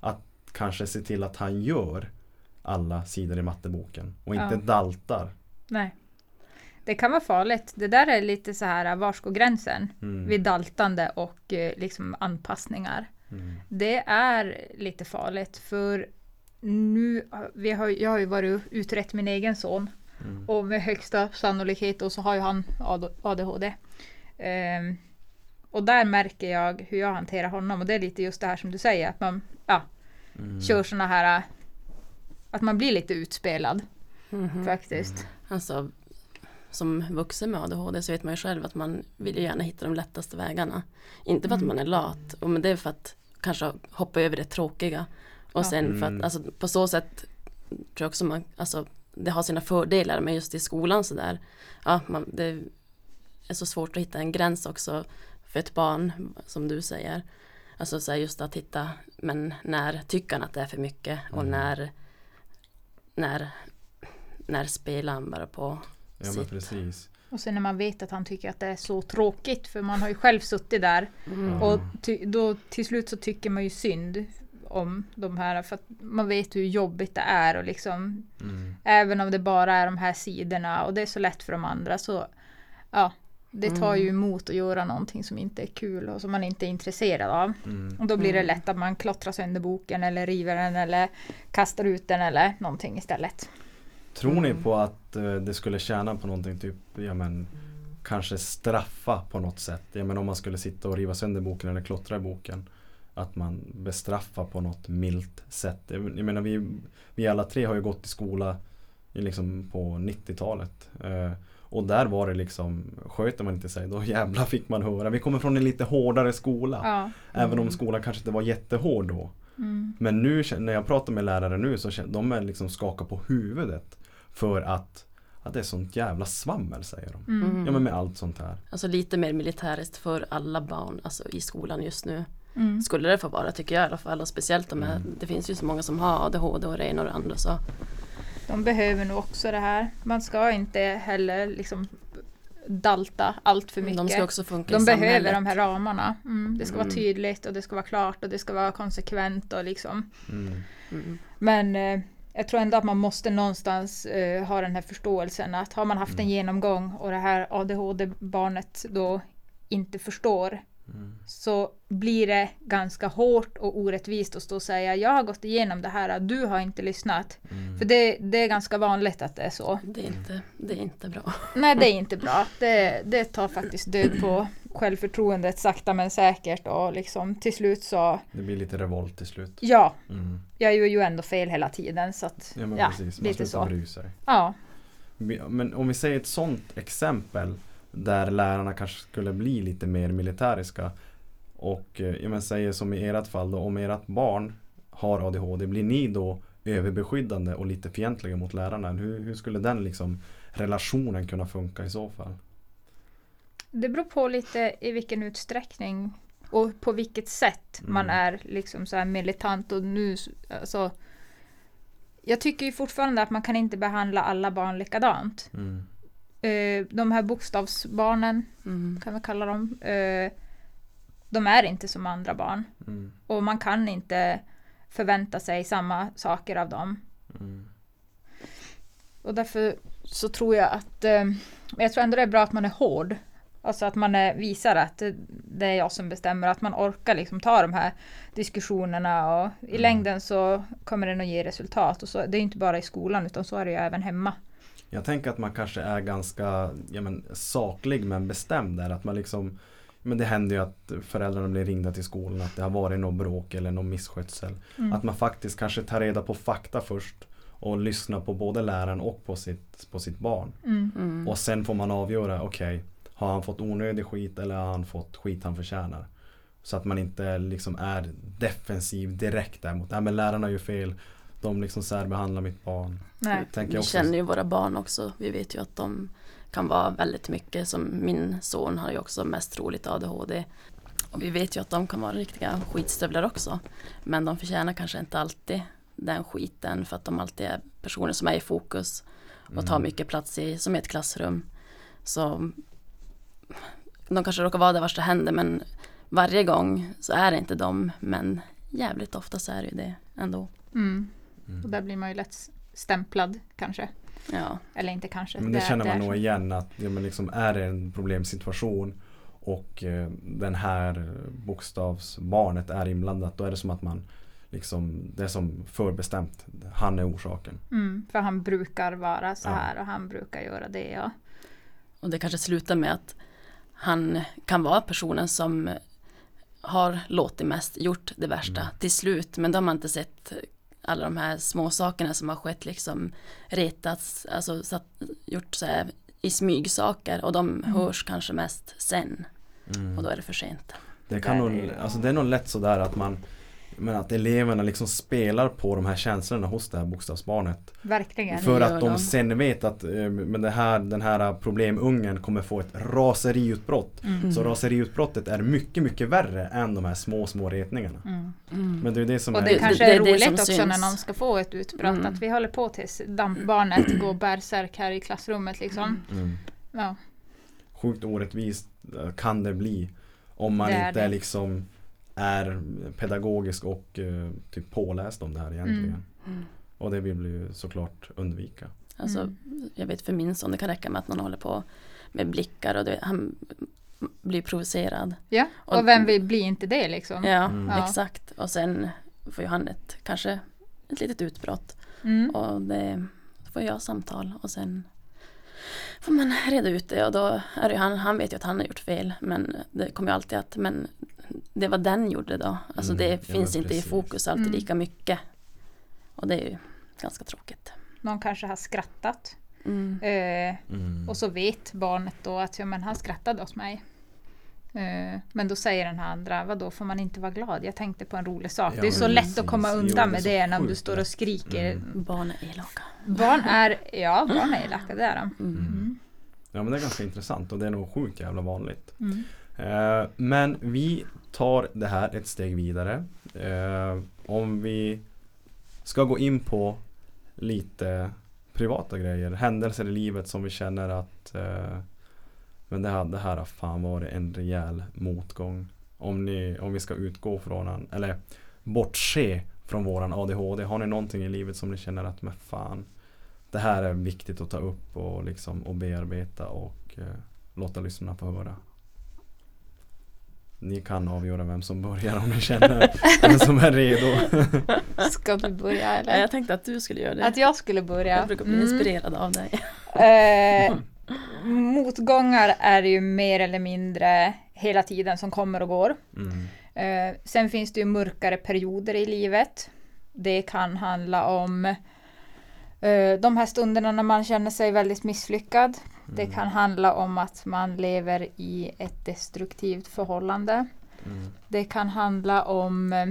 Att kanske se till att han gör alla sidor i matteboken och inte Ja. daltar. nej. Det kan vara farligt. Det där är lite så här, var går gränsen? Mm. Vid daltande och eh, liksom anpassningar. Mm. Det är lite farligt för nu, vi har, jag har ju varit utrett min egen son Mm. och med högsta sannolikhet och så har ju han AD- ADHD. Ehm, och där märker jag hur jag hanterar honom och det är lite just det här som du säger att man ja, Mm. kör såna här att man blir lite utspelad Mhm. faktiskt. Alltså, som vuxen med ADHD så vet man ju själv att man vill ju gärna hitta de lättaste vägarna. Inte för att man är lat, och men det är för att kanske hoppa över det tråkiga. Och Ja. sen för Mm. att alltså, på så sätt tror jag också man, alltså det har sina fördelar men just i skolan sådär. Ja, man, det är så svårt att hitta en gräns också för ett barn som du säger. Alltså så här, just att hitta, men när tycker han att det är för mycket och Mm. när när när spelar han bara på Ja men precis. Och sen när man vet att han tycker att det är så tråkigt för man har ju själv suttit där Mm. och ty, då till slut så tycker man ju synd om de här för att man vet hur jobbigt det är och liksom Mm. även om det bara är de här sidorna och det är så lätt för de andra så ja det tar ju emot att göra någonting som inte är kul och som man inte är intresserad av. Mm. Och då blir det Mm. lätt att man klottrar sönder boken eller river den eller kastar ut den eller någonting istället. Tror ni Mm. på att eh, det skulle tjäna på någonting typ, ja men kanske straffa på något sätt? Ja men om man skulle sitta och riva sönder boken eller klottra i boken. Att man bestraffar på något milt sätt. Jag menar vi, vi alla tre har ju gått i skola liksom på 90-talet. Eh, och där var det liksom, sköter man inte sig då jävlar fick man höra. Vi kommer från en lite hårdare skola. Ja. Även om Mm. skolan kanske inte var jättehård då. Mm. Men nu när jag pratar med lärare nu så känner de är liksom skakar på huvudet. För att, att det är sånt jävla svammel säger de. Mm. Mm. Ja men med allt sånt här. Alltså lite mer militäriskt för alla barn alltså i skolan just nu. Mm. Skulle det få vara tycker jag i alla fall. Och speciellt de här, Mm. det finns ju så många som har ADHD och det ena och det andra. Så. De behöver nog också det här. Man ska inte heller liksom dalta allt för mycket. De ska också funka De i behöver samhället. de här ramarna. Mm, det ska vara Mm. tydligt och det ska vara klart och det ska vara konsekvent och liksom. Mm. Mm. Men eh, jag tror ändå att man måste någonstans eh, ha den här förståelsen att har man haft en Mm. genomgång och det här ADHD-barnet då inte förstår Mm. så blir det ganska hårt och orättvist att stå och säga jag har gått igenom det här, du har inte lyssnat. Mm. För det, det är ganska vanligt att det är så. Det, är inte, det är inte bra. Nej, det är inte bra. Det, det tar faktiskt död på självförtroendet sakta men säkert och liksom till slut så, Det blir lite revolt till slut. ja, Mm. jag gör ju ändå fel hela tiden så att, Ja men ja, precis, man lite slutar så. bry sig. Ja, Men om vi säger ett sånt exempel där lärarna kanske skulle bli lite mer militäriska och eh, jag men säger som i ert fall då, om ert barn har ADHD, blir ni då överbeskyddande och lite fientliga mot lärarna? Hur, hur skulle den liksom relationen kunna funka i så fall? det beror på lite i vilken utsträckning och på vilket sätt man Mm. är liksom så här militant och nu, alltså jag tycker ju fortfarande att man kan inte behandla alla barn likadant. Mm. Eh, de här bokstavsbarnen, Mm. kan vi kalla dem, eh, de är inte som andra barn. Mm. Och man kan inte förvänta sig samma saker av dem. Mm. Och därför så tror jag att, eh, jag tror ändå det är bra att man är hård. Alltså att man är, visar att det, är jag som bestämmer, att man orkar liksom ta de här diskussionerna och i Mm. längden så kommer det att ge resultat. Och så, det är inte bara i skolan utan så är det ju även hemma. Jag tänker att man kanske är ganska ja, men, saklig men bestämd där. Att man liksom, men det händer ju att föräldrarna blir ringda till skolan att det har varit något bråk eller någon misskötsel. Mm. Att man faktiskt kanske tar reda på fakta först och lyssnar på både läraren och på sitt, på sitt barn. Mm. Mm. Och sen får man avgöra, okej, har han fått onödig skit eller har han fått skit han förtjänar? Så att man inte liksom är defensiv direkt däremot. Nej men lärarna gör fel. De liksom särbehandlar mitt barn. Nej. Vi jag också. känner ju våra barn också. Vi vet ju att de kan vara väldigt mycket. Som min son har ju också mest troligt ADHD. Och vi vet ju att de kan vara riktiga skitstövlar också. Men de förtjänar kanske inte alltid den skiten för att de alltid är personer som är i fokus och tar Mm. mycket plats i, som i ett klassrum. Så de kanske råkar vara där värsta händer men varje gång så är det inte de men jävligt ofta så är det ju det ändå. Mm. Mm. Och där blir man ju lätt stämplad kanske. Ja, Eller inte kanske. Men det, är- känner man är nog igen att ja, men liksom är det en problemsituation och eh, den här bokstavsbarnet är inblandat då är det som att man liksom det är som förbestämt. Han är orsaken. Mm, för han brukar vara så Ja. här och han brukar göra det. Ja. Och det kanske slutar med att han kan vara personen som har låtit mest, gjort det värsta Mm. till slut. Men de har man inte sett alla de här små sakerna som har skett, liksom retats, alltså satt, gjort så här i smygsaker och de Mm. hörs kanske mest sen och då är det för sent. Det, kan nog, alltså det är nog lätt sådär att man men att eleverna liksom spelar på de här känslorna hos det här bokstavsbarnet. Verkligen. För att de sen vet att eh, men det här, den här problemungen kommer få ett raseriutbrott. Mm. Så raseriutbrottet är mycket, mycket värre än de här små, små retningarna. Mm. Mm. Men det är det som Och är det Det- kanske det är är det roligt som också syns. när någon ska få ett utbrott. Mm. Att vi håller på tills dampbarnet går bärsärk här i klassrummet liksom. mm. Ja. sjukt orättvist kan det bli om man Det är inte det. liksom är pedagogisk och eh, typ påläst om det här egentligen. Mm. Och det vill vi ju såklart undvika. Alltså, Mm. jag vet för min son, det kan räcka med att någon håller på med blickar och det, han blir provocerad. ja. Och- Och vem vill bli inte det liksom? Ja, Mm. Exakt. Och sen får ju han ett, kanske ett litet utbrott. Mm. Och det får jag samtal och sen får man reda ut det och då är det ju han, han vet ju att han har gjort fel men det kommer ju alltid att men det var den gjorde då. Alltså Mm, det ja, finns men inte i fokus alltid Mm. lika mycket. Och det är ju ganska tråkigt. Någon kanske har skrattat. Mm. Eh, Mm. och så vet barnet då att ja, men han skrattade åt mig. Eh, men då säger den här andra, vadå får man inte vara glad? Jag tänkte på en rolig sak. Ja, det är så lätt precis. att komma Jo, undan det är med det när du står och skriker. Mm. Barn är elaka. Barn är, ja barn är elaka, det är de. Mm. Mm. Ja men det är ganska intressant och det är nog sjukt jävla vanligt. Eh, men vi tar det här ett steg vidare. Eh, om vi ska gå in på lite privata grejer, händelser i livet som vi känner att eh, Men det här, det här har fan varit en rejäl motgång. Om, ni, om vi ska utgå från en, eller bortse från våran ADHD. Har ni någonting i livet som ni känner att men fan det här är viktigt att ta upp och liksom och bearbeta och eh, låta lyssnarna få höra. Ni kan avgöra vem som börjar om ni känner vem som är redo. Ska du börja Ja, eller? Jag tänkte att du skulle göra det. Att jag skulle börja? Jag brukar bli Mm. inspirerad av dig. Eh, motgångar är ju mer eller mindre hela tiden som kommer och går. Mm. Eh, sen finns det ju mörkare perioder i livet. Det kan handla om eh, de här stunderna när man känner sig väldigt misslyckad. Det kan handla om att man lever i ett destruktivt förhållande. Mm. Det kan handla om eh,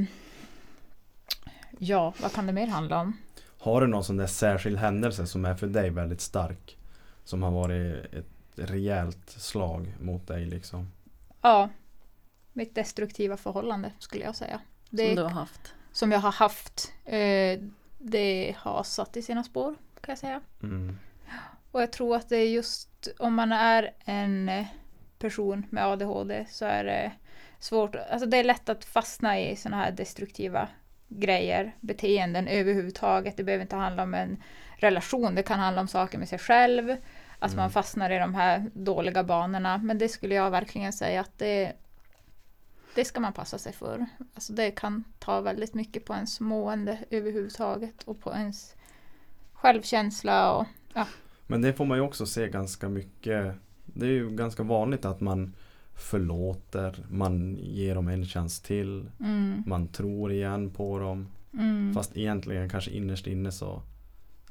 Ja, vad kan det mer handla om? Har du någon sån där särskild händelse som är för dig väldigt stark? Som har varit ett rejält slag mot dig liksom? Ja, mitt destruktiva förhållande skulle jag säga. Det Som du har haft. som jag har haft, eh, det har satt i sina spår kan jag säga. Mm. Och jag tror att det är just om man är en eh, person med ADHD så är det svårt, alltså det är lätt att fastna i sådana här destruktiva grejer, beteenden överhuvudtaget. Det behöver inte handla om en relation, det kan handla om saker med sig själv. Att man fastnar i de här dåliga banorna. Men det skulle jag verkligen säga att det, det ska man passa sig för. Alltså det kan ta väldigt mycket på ens mående överhuvudtaget och på ens självkänsla och Men det får man ju också se ganska mycket. Det är ju ganska vanligt att man förlåter, man ger dem en chans till, mm, man tror igen på dem. mm. Fast egentligen kanske innerst inne så,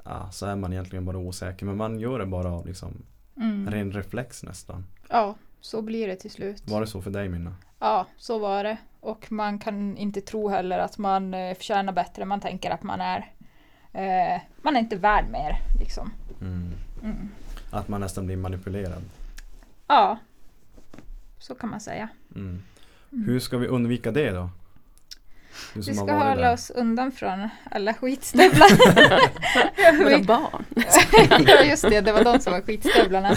ja, så är man egentligen bara osäker. Men man gör det bara av liksom Mm. ren reflex nästan. Ja, så blir det till slut. Var det så för dig Minna? Ja, så var det. Och man kan inte tro heller att man eh, förtjänar bättre. Man tänker att man är eh, man är inte värd mer. Liksom. Mm. Mm. Att man nästan blir manipulerad. Ja, så kan man säga. Mm. Hur ska vi undvika det då? Du Vi ska hålla där. oss undan från alla skitstövlar. Våra barn. ja just det, det var de som var skitstövlarna.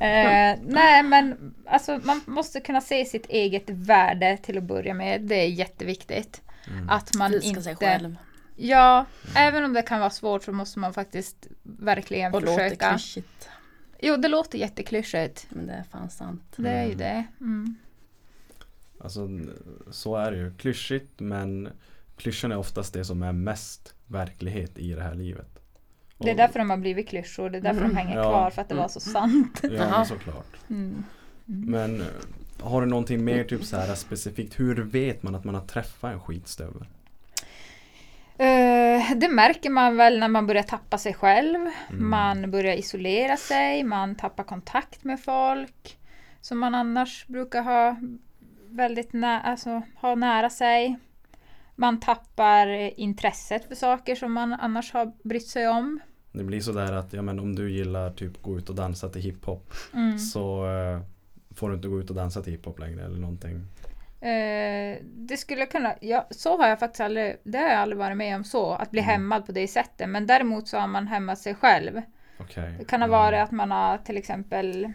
Eh, nej men alltså man måste kunna se sitt eget värde till att börja med. Det är jätteviktigt. Mm. Att man Älska inte... sig själv. Ja, även om det kan vara svårt så måste man faktiskt verkligen Och låter försöka. klyschigt. Jo, det låter jätteklyschigt. Men det är fan sant. Det är ju Mm. det. Mm. Alltså så är det ju. Klyschigt men klyschan är oftast det som är mest verklighet i det här livet. Det är Och- därför de har blivit klyschor. Det är därför Mm. de hänger Ja. kvar, för att det var så sant. Ja, såklart. Mm. Men eh, har du någonting mer typ så här specifikt? Hur vet man att man har träffat en skitstövel? Eh, det märker man väl när man börjar tappa sig själv. Mm. Man börjar isolera sig, man tappar kontakt med folk som man annars brukar ha väldigt nä- alltså, ha nära sig. Man tappar eh, intresset för saker som man annars har brytt sig om. Det blir sådär att ja, men om du gillar typ gå ut och dansa till hiphop Mm. så eh, får du inte gå ut och dansa till hiphop längre eller någonting. Eh, det skulle kunna, ja, så har jag faktiskt aldrig, det har jag aldrig varit med om så, att bli Mm. hämmad på det sättet. Men däremot så har man hämmat sig själv. Okej. Det kan ha Mm. varit att man har till exempel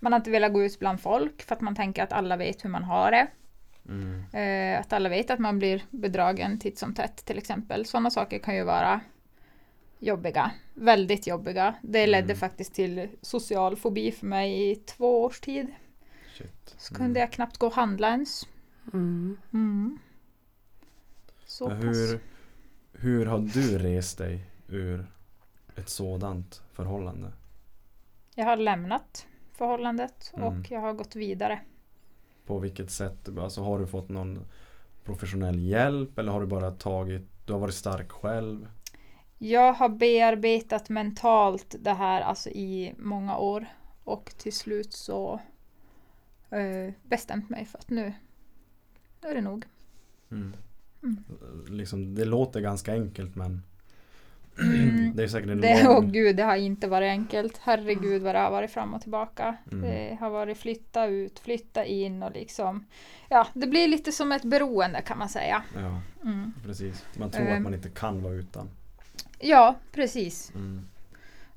man har inte velat gå ut bland folk för att man tänker att alla vet hur man har det. Mm. Eh, att alla vet att man blir bedragen titt som tätt till exempel. Sådana saker kan ju vara jobbiga. Väldigt jobbiga. Det ledde Mm. faktiskt till social fobi för mig i två års tid. Shit. Så kunde jag knappt gå och handla ens. Mm. Mm. Så Men pass. hur, hur har du rest dig ur ett sådant förhållande? Jag har lämnat förhållandet Mm. och jag har gått vidare. På vilket sätt? Alltså har du fått någon professionell hjälp eller har du bara tagit, du har varit stark själv? Jag har bearbetat mentalt det här alltså i många år och till slut så eh, bestämt mig för att nu, nu är det nog. Mm. Mm. Liksom, det låter ganska enkelt men Mm. det är säkert en Det, åh lång... gud, det har inte varit enkelt. Herregud vad det har varit fram och tillbaka. Mm. Det har varit flytta ut, flytta in och liksom Ja, det blir lite som ett beroende kan man säga. Ja, Mm. precis. Man tror att Ehm. man inte kan vara utan. Ja, precis. Mm.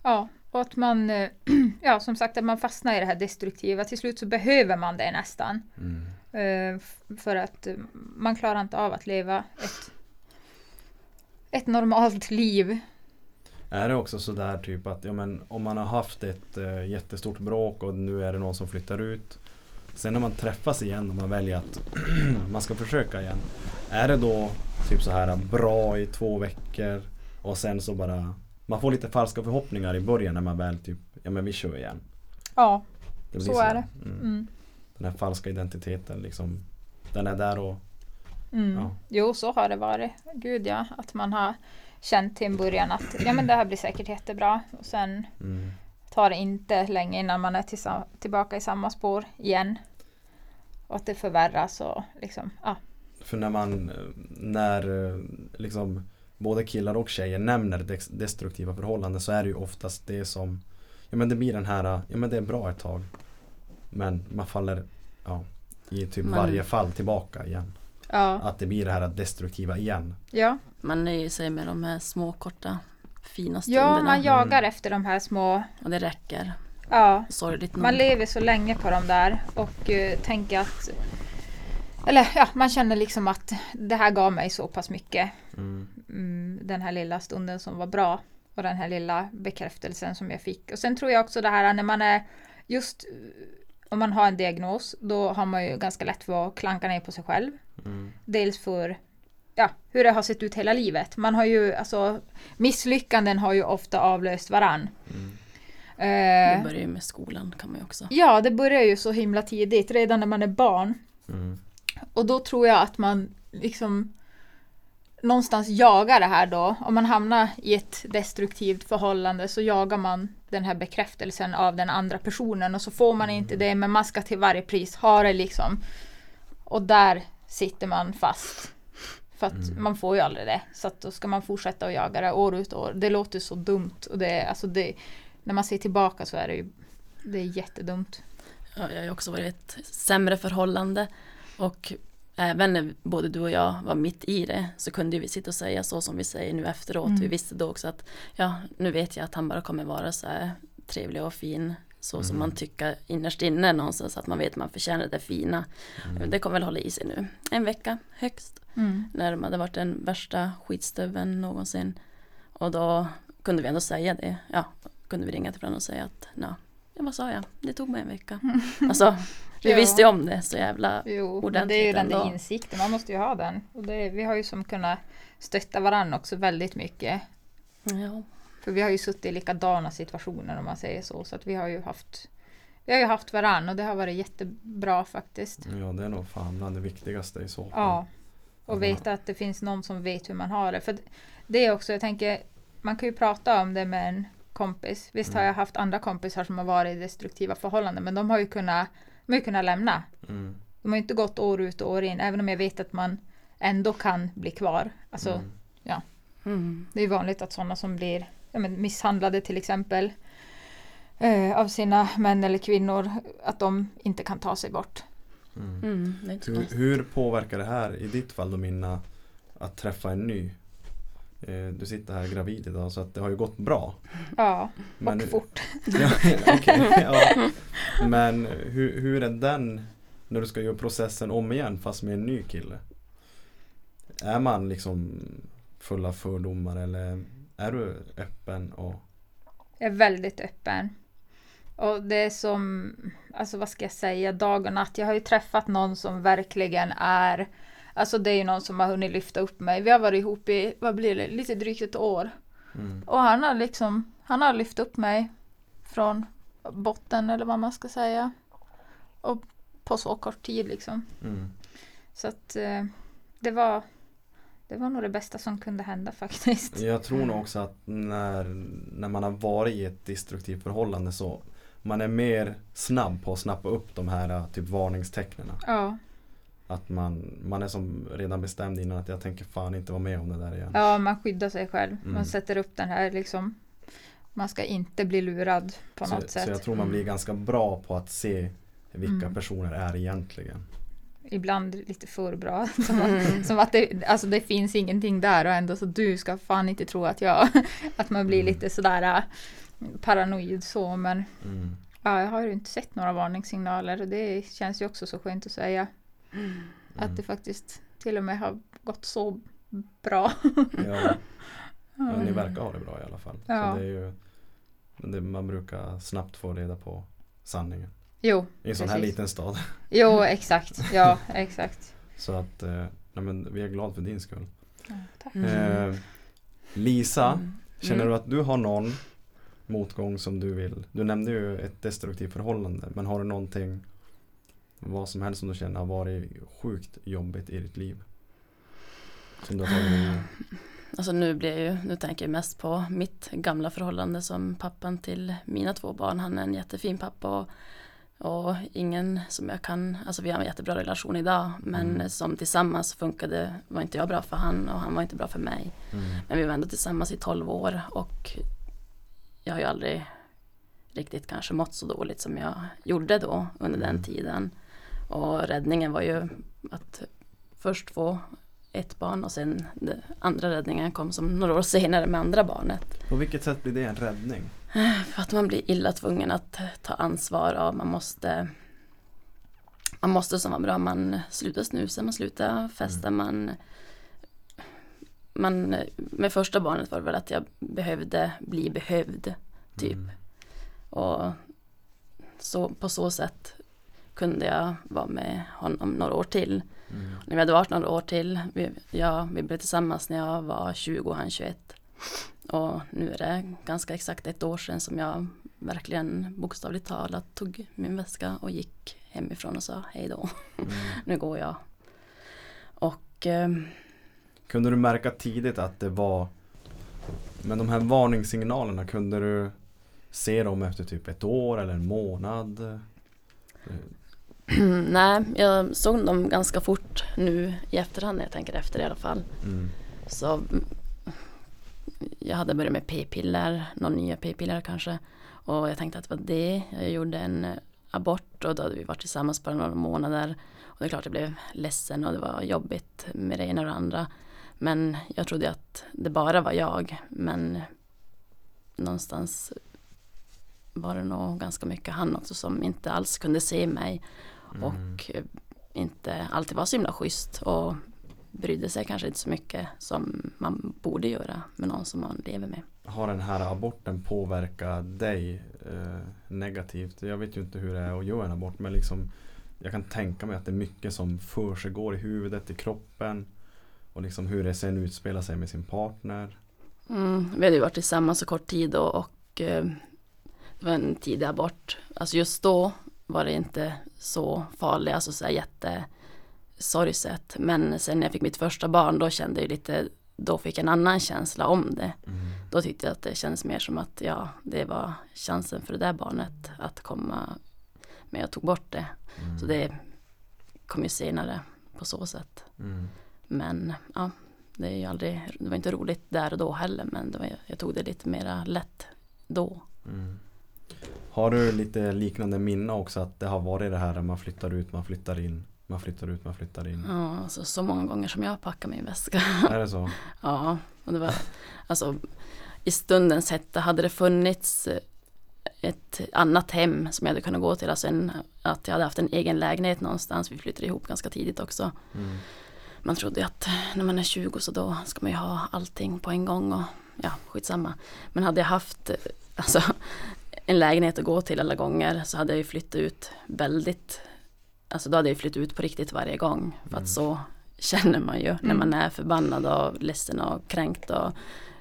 Ja, Och att man, eh, ja som sagt att man fastnar i det här destruktiva. Till slut så behöver man det nästan. Mm. Eh, För att eh, man klarar inte av att leva ett, ett normalt liv. Är det också sådär typ att ja, men, om man har haft ett eh, jättestort bråk och nu är det någon som flyttar ut. Sen när man träffas igen och man väljer att man ska försöka igen. Är det då typ så här bra i två veckor och sen så bara man får lite falska förhoppningar i början när man väl typ ja men vi kör igen. Ja, Så där. är det. Mm. mm. Den här falska identiteten liksom. Den är där och Mm. Ja. Jo, så har det varit. Gud ja, att man har känt till en början att ja, men det här blir säkert jättebra. Och sen mm. tar det inte länge innan man är tillbaka i samma spår igen. Och att det förvärras och liksom, ja. För när man, eh, när eh, liksom både killar och tjejer nämner destruktiva förhållanden så är det ju oftast det som Ja men det blir den här, ja men det är bra ett tag Men man faller ja, i typ Man- varje fall tillbaka igen Ja, Att det blir det här destruktiva igen ja. Man nöjer sig med de här små korta fina stunderna. ja man jagar efter de här små, Och det räcker. ja. Sorgligt nog. Man lever så länge på de där och eh, tänker att eller ja, man känner liksom att det här gav mig så pass mycket. mm. mm, den här lilla stunden som var bra och den här lilla bekräftelsen som jag fick. Och sen tror jag också det här när man är just eh, om man har en diagnos då har man ju ganska lätt för att klanka ner på sig själv. Mm. Dels för ja, hur det har sett ut hela livet. Man har ju alltså misslyckanden har ju ofta avlöst varann. Mm. Det Eh, börjar ju med skolan kan man ju också. ja, det börjar ju så himla tidigt, redan när man är barn. Mm. Och då tror jag att man liksom någonstans jagar det här då. Om man hamnar i ett destruktivt förhållande så jagar man den här bekräftelsen av den andra personen och så får man inte det men man ska till varje pris ha det liksom. Och där sitter man fast. För att man får ju aldrig det. Så att då ska man fortsätta att jaga det år ut och år. Det låter så dumt. Och det, alltså det, när man ser tillbaka så är det ju det är jättedumt. Ja, jag har ju också varit i ett sämre förhållande. Och även när både du och jag var mitt i det så kunde vi sitta och säga så som vi säger nu efteråt. Mm. Vi visste då också att ja, nu vet jag att han bara kommer vara så här trevlig och fin. Så som man tycker innerst inne någonstans att man vet att man förtjänar det fina. Det kommer väl hålla i sig nu. En vecka högst. Mm. När de hade varit den värsta skitstöveln någonsin. Och då kunde vi ändå säga det. Ja, kunde vi ringa till varandra och säga att ja vad sa jag? Det tog mig en vecka. Alltså, vi Ja. visste ju om det så jävla Jo, men ordentligt det är ju den där insikten, man måste ju ha den. Och det, vi har ju som kunnat stötta varandra också väldigt mycket. Ja. För vi har ju suttit i likadana situationer om man säger så. Så att vi har ju haft vi har ju haft varandra och det har varit jättebra faktiskt. Ja det är nog fan bland det viktigaste i så fall Ja. Och veta att det finns någon som vet hur man har det. För det är också, jag tänker, man kan ju prata om det med en kompis. Visst har jag haft andra kompisar som har varit i destruktiva förhållanden men de har ju kunnat, de har ju kunnat lämna. mm. De har ju inte gått år ut och år in, även om jag vet att man ändå kan bli kvar. Alltså, Mm. Mm. Det är vanligt att sådana som blir ja, men misshandlade till exempel eh, av sina män eller kvinnor, att de inte kan ta sig bort. Mm. Mm. Hur, hur påverkar det här i ditt fall Minna att träffa en ny? Eh, Du sitter här gravid idag så att det har ju gått bra. Ja, Men, och fort. ja, okej, ja. Men hur, hur är den när du ska göra processen om igen fast med en ny kille? Är man liksom full av fördomar eller är du öppen och Jag är väldigt öppen. Och det är som, alltså vad ska jag säga, dag och natt. Jag har ju träffat någon som verkligen är, alltså det är ju någon som har hunnit lyfta upp mig. Vi har varit ihop i, vad blir det, lite drygt ett år. mm, Och han har liksom, han har lyft upp mig från botten eller vad man ska säga. Och på så kort tid liksom. mm, Så att eh, det var, det var nog det bästa som kunde hända faktiskt. Jag tror nog också att när, när man har varit i ett destruktivt förhållande så man är mer snabb på att snappa upp de här typ varningstecknen. Ja, Att man, man är som redan bestämd innan att jag tänker fan inte vara med om det där igen. ja man skyddar sig själv. Mm. Man sätter upp den här liksom. Man ska inte bli lurad på så, något så sätt. jag tror man blir ganska bra på att se vilka Mm. personer är egentligen. Ibland lite för bra. Som, att, som att det, alltså det finns ingenting där och ändå så du ska fan inte tro att jag, att man blir Mm. lite sådär, paranoid så men Mm. ja, jag har ju inte sett några varningssignaler och det känns ju också så skönt att säga. Att det faktiskt till och med har gått så bra. Ja. ja, ni verkar ha det bra i alla fall. Ja. Så det är ju, det, man brukar snabbt få reda på sanningen. Jo, I en sån här liten stad. jo exakt. Ja, exakt. Så att eh, nej, men vi är glada för din skull. Ja, tack. Eh, Lisa, känner Mm. du att du har någon motgång som du vill? Du nämnde ju ett destruktivt förhållande. Men har du någonting, vad som helst som du känner har varit sjukt jobbigt i ditt liv? Som du har tagit? Alltså nu blir jag ju, nu tänker jag mest på mitt gamla förhållande som pappan till mina två barn. Han är en jättefin pappa och, och ingen som jag kan, alltså vi har en jättebra relation idag men Mm. som tillsammans funkade, var inte jag bra för han och han var inte bra för mig. Mm. Men vi var ändå tillsammans i 12 år och jag har ju aldrig riktigt kanske mått så dåligt som jag gjorde då under den Mm. tiden. Och räddningen var ju att först få ett barn och sen den andra räddningen kom som några år senare med andra barnet. På vilket sätt blir det en räddning? För att man blir illa tvungen att ta ansvar och man måste man måste som var bra, man slutar snusa, man slutar festa, man man, med första barnet var det väl att jag behövde bli behövd, typ. Mm. Och så, på så sätt kunde jag vara med honom några år till. Mm. När vi hade varit några år till, vi, ja, vi blev tillsammans när jag var 20 och han 21. Och nu är det ganska exakt ett år sedan som jag verkligen bokstavligt talat tog min väska och gick hemifrån och sa hej då, Mm. nu går jag. Och ehm, Kunde du märka tidigt att det var Men de här varningssignalerna kunde du Se dem efter typ ett år eller en månad? nej, jag såg dem ganska fort nu i efterhand när jag tänker efter i alla fall. Mm. Så jag hade börjat med p-piller, någon nya p-piller kanske. Och jag tänkte att det var det. Jag gjorde en abort och då hade vi varit tillsammans bara några månader. Och det är klart jag blev ledsen och det var jobbigt med det ena och det andra. Men jag trodde att det bara var jag. Men någonstans var det nog ganska mycket han också som inte alls kunde se mig. Mm. Och eh, inte alltid var så himla schysst och brydde sig kanske inte så mycket som man borde göra med någon som man lever med. Har den här aborten påverkat dig eh, negativt? Jag vet ju inte hur det är att göra en abort men liksom Jag kan tänka mig att det är mycket som försiggår i huvudet, i kroppen och liksom hur det sen utspelar sig med sin partner. Mm, vi hade ju varit tillsammans så kort tid då och eh, det var en tidig abort. Alltså just då var det inte så farligt, alltså så här jätte sorgset. Men sen när jag fick mitt första barn då kände jag lite, då fick jag en annan känsla om det. Då tyckte jag att det kändes mer som att ja, det var chansen för det där barnet att komma. Men jag tog bort det. Så det kom ju senare på så sätt. Mm. Men ja, det är ju aldrig, det var inte roligt där och då heller men var, jag tog det lite mera lätt då. Mm. Har du lite liknande minne också att det har varit det här där man flyttar ut, man flyttar in, man flyttar ut, man flyttar in? Ja, alltså så många gånger som jag packade min väska. Är det så? Ja, och det var alltså i stundens hetta hade det funnits ett annat hem som jag hade kunnat gå till, alltså en, att jag hade haft en egen lägenhet någonstans. Vi flyttade ihop ganska tidigt också. Mm. Man trodde att när man är 20 så då ska man ju ha allting på en gång och ja, skitsamma. Men hade jag haft alltså, en lägenhet att gå till alla gånger så hade jag ju flyttat ut väldigt, alltså då hade jag ju flyttat ut på riktigt varje gång. För Mm. att så känner man ju när man är förbannad och ledsen och kränkt och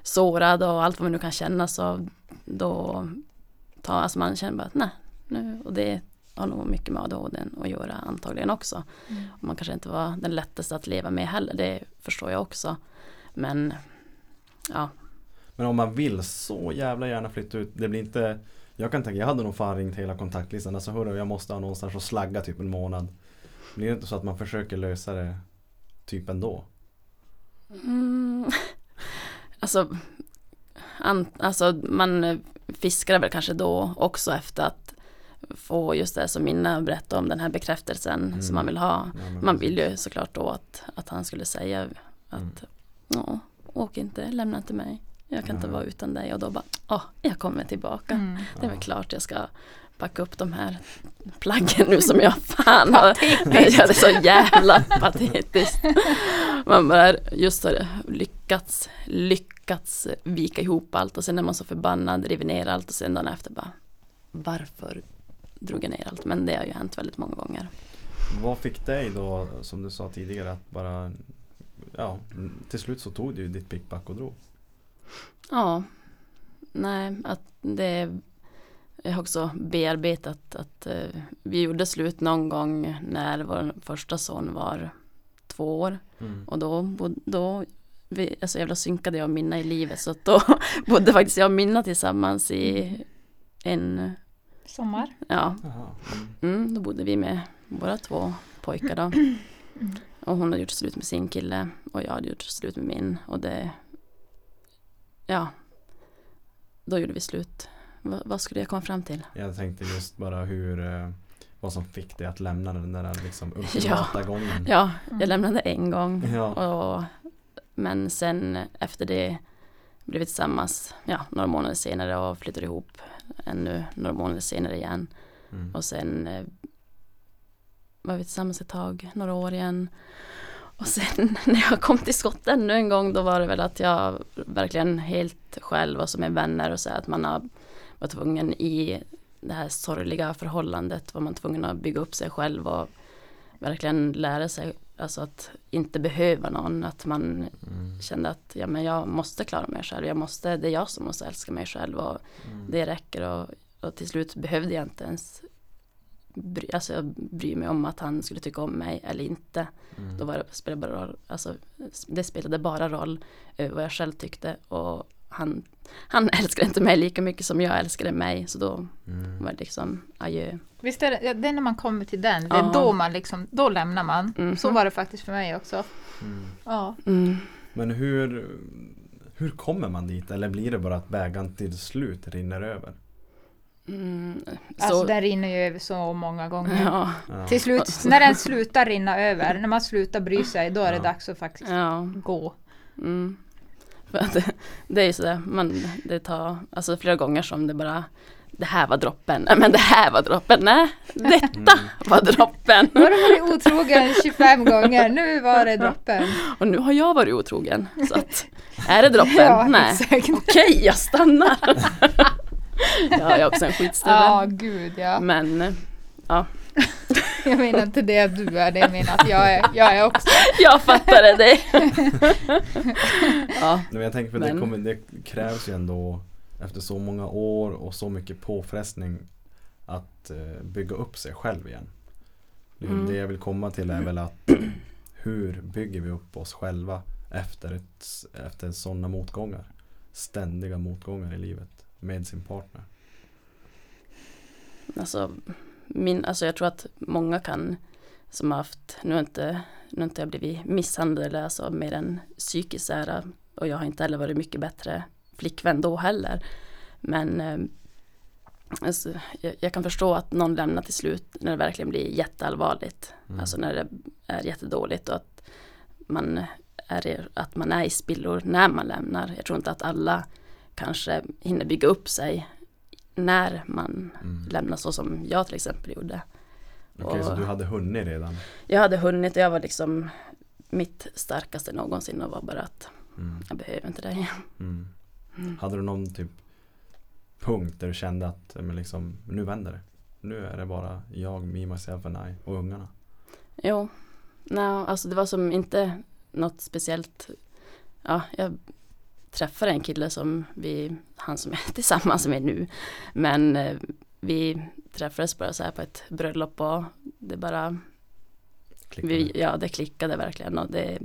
sårad och allt vad man nu kan känna så då tar, alltså man känner bara att nej, nu, och det har nog mycket med ADHD att göra antagligen också. Och man kanske inte var den lättaste att leva med heller, det förstår jag också. Men ja, Men om man vill så jävla gärna flytta ut, det blir inte Jag kan tänka, jag hade nog fan ringt hela kontaktlistan, alltså hörru jag måste ha någonstans att slagga typ en månad Blir det inte så att man försöker lösa det typ ändå? Mm. Alltså, an, alltså man fiskar väl kanske då också efter att få just det som Minna berättade om den här bekräftelsen Mm. som man vill ha. Ja, Man vill ju såklart då att, att han skulle säga att Mm. åk inte, lämna inte mig. Jag kan inte Ja. vara utan dig och då bara, åh, jag kommer tillbaka. Mm. Det är väl klart jag ska packa upp de här plaggen nu som jag fan har. Ja, det är så jävla patetiskt. Man bara just har lyckats, lyckats vika ihop allt och sen är man så förbannad, river ner allt och sen dagen efter bara varför drog jag ner allt? Men det har ju hänt väldigt många gånger. Vad fick dig då, som du sa tidigare, att bara Ja, till slut så tog du ditt pickback och drog. Ja, nej, att det jag har också bearbetat att eh, vi gjorde slut någon gång när vår första son var två år och då, då vi, alltså jävla synkade jag och Minna i livet så att då bodde faktiskt jag och Minna tillsammans i en, Sommar. ja. Mm. mm, då bodde vi med våra två pojkar då. Och hon hade gjort slut med sin kille och jag hade gjort slut med min och det, ja, då gjorde vi slut. Va, vad skulle jag komma fram till? Jag tänkte just bara hur eh, Vad som fick dig att lämna den där liksom ultimata gången. Ja, jag lämnade en gång Ja. och, men sen efter det blev vi tillsammans ja, några månader senare och flyttade ihop ännu några månader senare igen. Mm. Och sen eh, var vi tillsammans ett tag, några år igen. Och sen när jag kom till skott ännu en gång då var det väl att jag verkligen helt själv och som är vänner och så att man har var tvungen i det här sorgliga förhållandet var man tvungen att bygga upp sig själv och verkligen lära sig alltså att inte behöva någon, att man Mm. kände att ja, men jag måste klara mig själv, jag måste, det är jag som måste älska mig själv och det räcker och, och till slut behövde jag inte ens bry, alltså jag bry mig om att han skulle tycka om mig eller inte. Mm. Då var det, spelade bara roll, alltså, det spelade bara roll eh, vad jag själv tyckte och han, han älskade inte mig lika mycket som jag älskade mig så då Mm. var det liksom adjö. Visst är det, det är när man kommer till den, det är Ja. då man liksom, då lämnar man. Mhm. Så var det faktiskt för mig också. Mm. Ja. Mm. Men hur Hur kommer man dit? Eller blir det bara att bägaren till slut rinner över? Mm. Alltså Så, den rinner ju över så många gånger. ja, Ja. Till slut, när den slutar rinna över, när man slutar bry sig, då är det Ja. dags att faktiskt ja. gå. Mm. För att det, det är ju sådär, man, det tar alltså flera gånger som det bara Det här var droppen, nej men det här var droppen, nej detta Mm. var droppen. Nu har du varit otrogen 25 gånger, nu var det droppen. Och nu har jag varit otrogen. Så att, är det droppen? Ja, nej. exakt. Okej, jag stannar. Ja, jag är också en skitstövel. Ja, gud ja. Men ja, Jag menar inte det att du är det, jag menar att jag är, jag är också. jag fattade det. ja, Men jag tänker för det, kommer, det krävs ju ändå efter så många år och så mycket påfrestning att eh, bygga upp sig själv igen. Det, Mm. det jag vill komma till är väl att hur bygger vi upp oss själva efter, ett, efter sådana motgångar? Ständiga motgångar i livet med sin partner. alltså, min, alltså jag tror att många kan som har haft, nu har inte, nu har inte jag blivit misshandlad eller alltså mer än psykiskt så här, och jag har inte heller varit mycket bättre flickvän då heller. Men eh, alltså, jag, jag kan förstå att någon lämnar till slut när det verkligen blir jätteallvarligt. Mm. Alltså när det är jättedåligt och att man är, att man är i spillror när man lämnar. Jag tror inte att alla kanske hinner bygga upp sig när man Mm. lämnar så som jag till exempel gjorde. Okej, så Och- du hade hunnit redan? Jag hade hunnit och jag var liksom mitt starkaste någonsin och var bara att Mm. jag behöver inte dig. Mm. Mm. Hade du någon typ punkt där du kände att men liksom, nu vänder det? Nu är det bara jag, me, myself and I och ungarna. Jo, no, alltså det var som inte något speciellt. Ja, jag träffade en kille som vi, han som är tillsammans med nu. Men eh, vi träffades bara så här på ett bröllop och det bara, Klickade. vi, ja det klickade verkligen och det,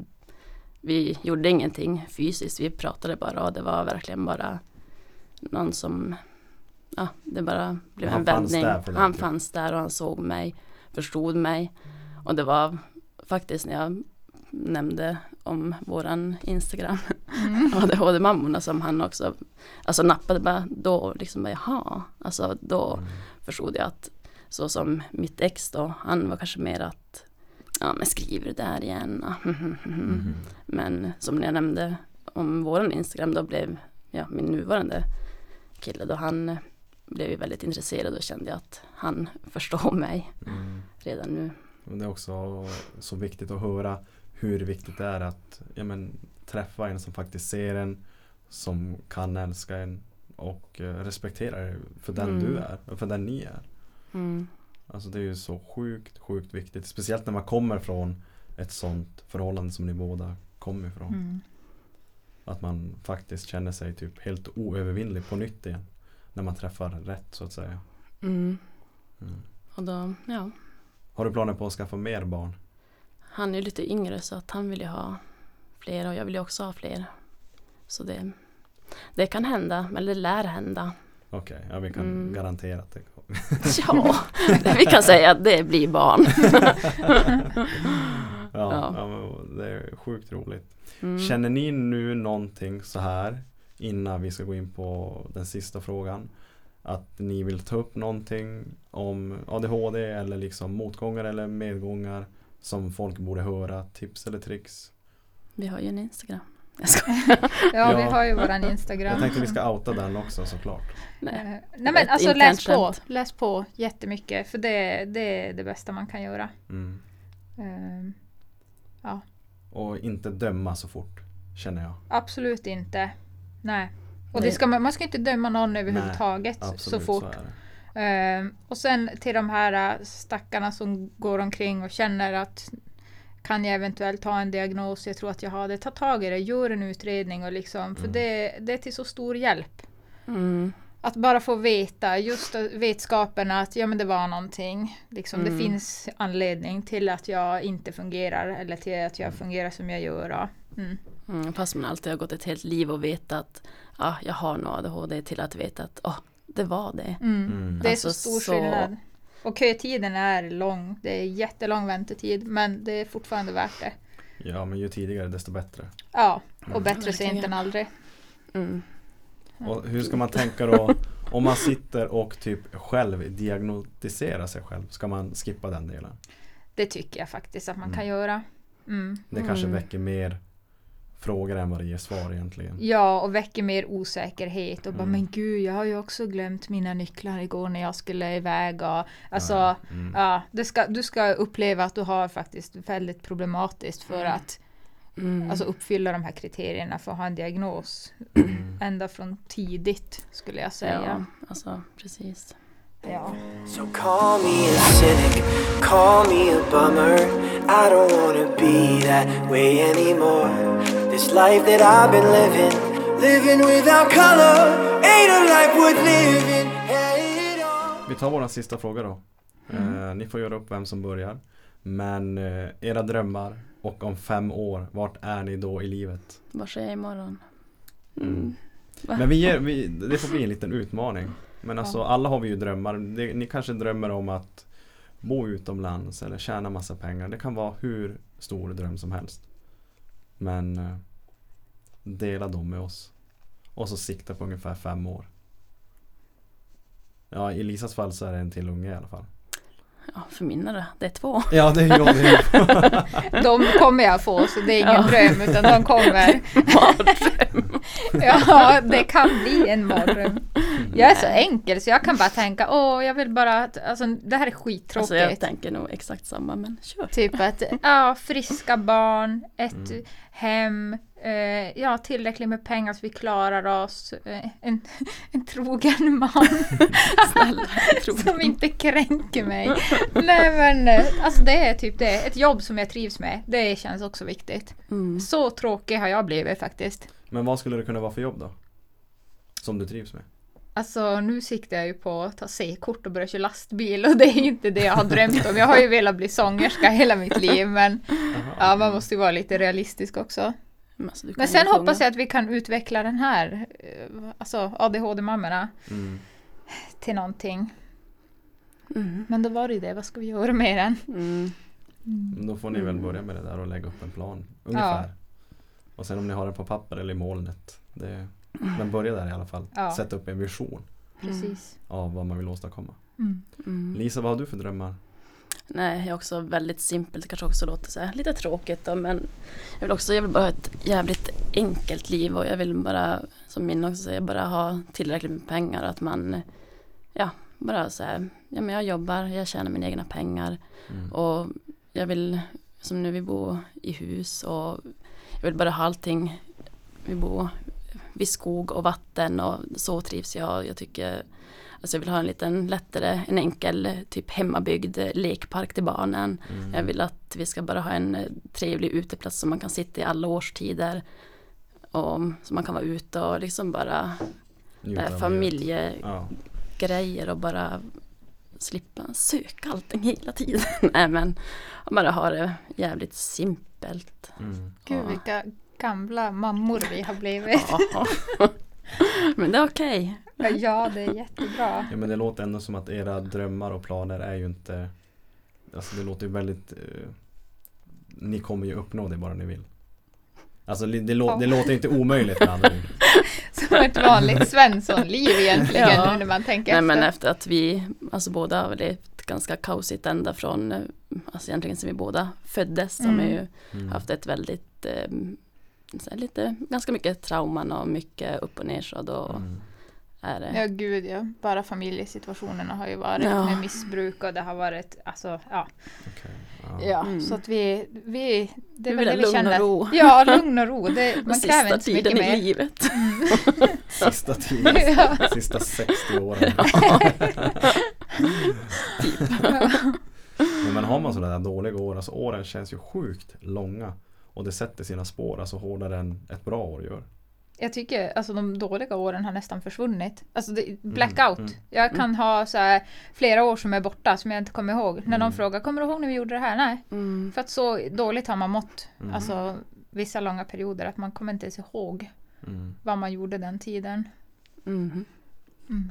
vi gjorde ingenting fysiskt, vi pratade bara och det var verkligen bara någon som, ja det bara blev Han en vändning. han fanns där och han såg mig, förstod mig och det var faktiskt när jag nämnde om våran Instagram Mm. ADHD-mammorna som han också alltså nappade bara då liksom bara jaha alltså då Mm. förstod jag att så som mitt ex då han var kanske mer att ja men skriver du där igen Mm. men som jag nämnde om våran Instagram då blev ja, min nuvarande kille då han blev ju väldigt intresserad och kände jag att han förstår mig Mm. redan nu. Och det är också så viktigt att höra hur viktigt det är att ja, men, träffa en som faktiskt ser en, som kan älska en och eh, respektera er för den Mm. du är och för den ni är. Mm. Alltså det är ju så sjukt, sjukt viktigt. Speciellt när man kommer från ett sånt förhållande som ni båda kommer ifrån. Mm. Att man faktiskt känner sig typ helt oövervinnlig på nytt igen. När man träffar rätt så att säga. Mm. Mm. Och då, ja, Har du planer på att skaffa mer barn? Han är ju lite yngre så att han vill ju ha fler och jag vill ju också ha fler. Så det, det kan hända, eller det lär hända. Okej, ja vi kan Mm. garantera att det kommer. Ja, vi kan säga att det blir barn. Ja, Ja. ja. det är sjukt roligt. Mm. Känner ni nu någonting så här innan vi ska gå in på den sista frågan? Att ni vill ta upp någonting om ADHD eller liksom motgångar eller medgångar som folk borde höra, tips eller tricks? Vi har ju en Instagram. Jag skojar. Ja, vi Ja. har ju våran Instagram. Jag tänkte vi ska outa den också såklart. Eh, Nej. Nej men alltså läs på, läs på jättemycket för det, det är det bästa man kan göra. Mm. Ehm, Och inte döma så fort, känner jag. absolut inte. Nej. Och Nej. det ska man, man ska inte döma någon överhuvudtaget Absolut så fort. Ehm, och sen till de här äh, stackarna som går omkring och känner att kan jag eventuellt ha en diagnos, jag tror att jag har det. Ta tag i det, gör en utredning och liksom, för Mm. det, det är till så stor hjälp. Mm. Att bara få veta, just vetskapen att ja men det var någonting. Liksom, Mm. Det finns anledning till att jag inte fungerar eller till att jag fungerar som jag gör. ja. Mm. Mm, fast man alltid har gått ett helt liv och vetat att ah, jag har nog ADHD till att veta att oh, det var det. Mm. Mm. Det är Alltså, så stor så- skillnad. Och kötiden är lång. Det är jättelång väntetid men det är fortfarande värt det. Ja, men ju tidigare desto bättre. Ja, och Mm. bättre sent än aldrig. Mm. Och hur ska man tänka då om man sitter och typ själv diagnostiserar sig själv? Ska man skippa den delen? Det tycker jag faktiskt att man Mm. kan göra. Mm. Det kanske Mm. väcker mer frågor än vad det ger svar egentligen. Ja, och väcker mer osäkerhet. Och bara, Mm. men gud, jag har ju också glömt mina nycklar igår när jag skulle iväg. Och, alltså, Ja, ja, mm. det ska, du ska uppleva att du har faktiskt väldigt problematiskt för Mm. att Mm. alltså, uppfylla de här kriterierna för att ha en diagnos. Mm. Ända från tidigt skulle jag ja, säga. alltså precis. Ja. So call me a cynic, call me a bummer. I don't wanna be that way anymore. This life that I've been living, living without color, ain't a life worth living. Vi tar vår sista fråga då. Eh, ni får göra upp vem som börjar. Men eh, era drömmar och om fem år, vart är ni då i livet? Vad sker imorgon? Mm. Mm. Men vi ger, vi, det får bli en liten utmaning. Men alltså alla har vi ju drömmar. Det, ni kanske drömmer om att bo utomlands eller tjäna massa pengar. Det kan vara hur stor dröm som helst. Men eh, dela dem med oss. Och så sikta på ungefär fem år. Ja, i Lisas fall så är det en till unge i alla fall. Ja, för mina då, det är två. Ja, det är jag. Det är De kommer jag få, så det är ingen Ja. dröm, utan de kommer. Mardröm. Ja, det kan bli en mardröm. Jag är så enkel så jag kan bara tänka, åh, jag vill bara alltså det här är skittråkigt. Alltså jag tänker nog exakt samma men kör. Typ att, ja, friska barn, ett Mm. hem, eh, ja, tillräckligt med pengar så vi klarar oss, eh, en, en trogen man Snälla, tror som inte kränker mig. Nej men, eh, alltså det är typ det. Ett jobb som jag trivs med, det känns också viktigt. mm. Så tråkig har jag blivit faktiskt. Men vad skulle det kunna vara för jobb då? Som du trivs med? Alltså nu siktar jag ju på att ta C-kort och börja köra lastbil och det är ju inte det jag har drömt om. Jag har ju velat bli sångerska hela mitt liv men ja, man måste ju vara lite realistisk också. Men, alltså, Men sen hoppas jag att vi kan utveckla den här, eh, alltså ADHD-mammorna Mm. till någonting. Mm. Men då var det ju det, vad ska vi göra med den? Mm. Men Då får ni väl Mm. börja med det där och lägga upp en plan. Ungefär. Och sen om ni har den på papper eller i molnet. Det, men börja där i alla fall. Ja. Sätta upp en vision Precis. av vad man vill åstadkomma. Mm. Mm. Lisa, vad har du för drömmar? Nej, jag är också väldigt simpelt. Det kanske också låter så här lite tråkigt då, men jag vill också, jag vill bara ha ett jävligt enkelt liv och jag vill bara, som min också säger, bara ha tillräckligt med pengar. Att man, ja, bara så här, ja men jag jobbar, jag tjänar mina egna pengar Mm. och jag vill, som nu vi bor i hus och jag vill bara ha allting, vi bor vid skog och vatten och så trivs jag. Jag tycker Alltså jag vill ha en liten lättare, en enkel typ hemmabyggd lekpark till barnen. Mm. Jag vill att vi ska bara ha en eh, trevlig uteplats som man kan sitta i alla årstider. Och så man kan vara ute och liksom bara äh, familjegrejer Ja. och bara slippa söka allting hela tiden. Nej men bara ha det jävligt simpelt. Mm. Gud vilka gamla mammor vi har blivit. Ja. men det är okej. Ja, det är jättebra. Ja men det låter ändå som att era drömmar och planer är ju inte Alltså det låter ju väldigt eh, Ni kommer ju uppnå det bara ni vill Alltså det, lå- Ja. det låter inte omöjligt med andra ord. Som ett vanligt Svenssonliv egentligen Ja. nu när man tänker Nej men efter. efter att vi, alltså båda har levt ganska kaosigt ända från, eh, alltså egentligen sen vi båda föddes. Mm. Har vi ju Mm. haft ett väldigt, eh, lite, ganska mycket trauman och mycket upp och ner så då Mm. är det. Ja gud ja, bara familjesituationerna har ju varit Ja. med missbruk och det har varit alltså ja. Okej, ja. ja Mm. Så att vi, vi det är Vi väl det vi lugn och ro. Ja, lugn och ro. Det, man kräver sista inte så mycket tiden i mer. livet. Sista tiden, Ja. sista 60 åren Men men har man sådana där dåliga år, alltså åren känns ju sjukt långa Och det sätter sina spår, alltså hårdare än ett bra år gör Jag tycker alltså de dåliga åren har nästan försvunnit. Alltså det, blackout. mm. Jag kan ha så här, flera år som är borta som jag inte kommer ihåg. När Mm. någon frågar, kommer du ihåg när vi gjorde det här? Nej. Mm. För att så dåligt har man mått. Mm. Alltså vissa långa perioder att man kommer inte ens ihåg mm. vad man gjorde den tiden. Mm. Mm.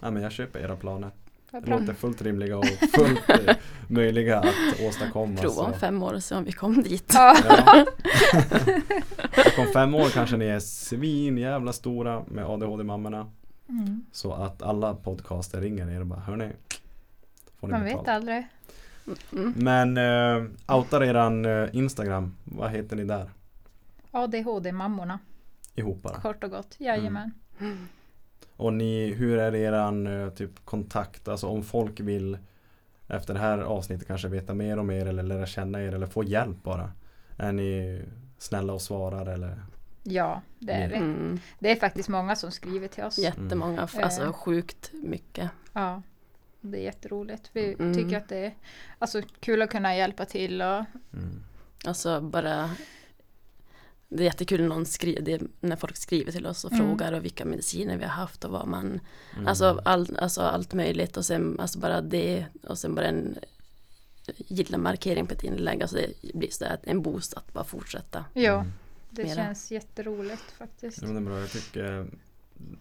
Ja, men jag köper era planer Det låter fullt rimliga och fullt eh, möjliga att åstadkomma Prova om fem år och se om vi kommer dit. Ja. Om fem år kanske ni är svin jävla stora med ADHD-mammorna Mm. Så att alla podcaster ringer er och bara hörni får ni Man betalt. vet aldrig. Mm. Men uh, outar eran eh, Instagram, vad heter ni där? ADHD-mammorna. Ihop bara. Kort och gott. Jajamän. Mm. Och ni, hur är eran eh, typ kontakt? Alltså om folk vill efter det här avsnittet kanske veta mer om er eller lära känna er eller få hjälp bara. Är ni snälla och svarar eller? Ja, det är vi. Mm. Det är faktiskt många som skriver till oss. Jättemånga, alltså Eh. sjukt mycket. Ja. Det är jätteroligt. Vi Mm. tycker att det är alltså, kul att kunna hjälpa till och Mm. Alltså bara Det är jättekul när, någon skri- det, när folk skriver till oss och Mm. frågar och vilka mediciner vi har haft och vad man Mm. Alltså, all, alltså allt möjligt och sen alltså bara det och sen bara en gilla-markering på ett inlägg. Alltså det blir så där en boost att bara fortsätta. ja, Mm. det Mera. känns jätteroligt faktiskt. Ja, det är bra. Jag tycker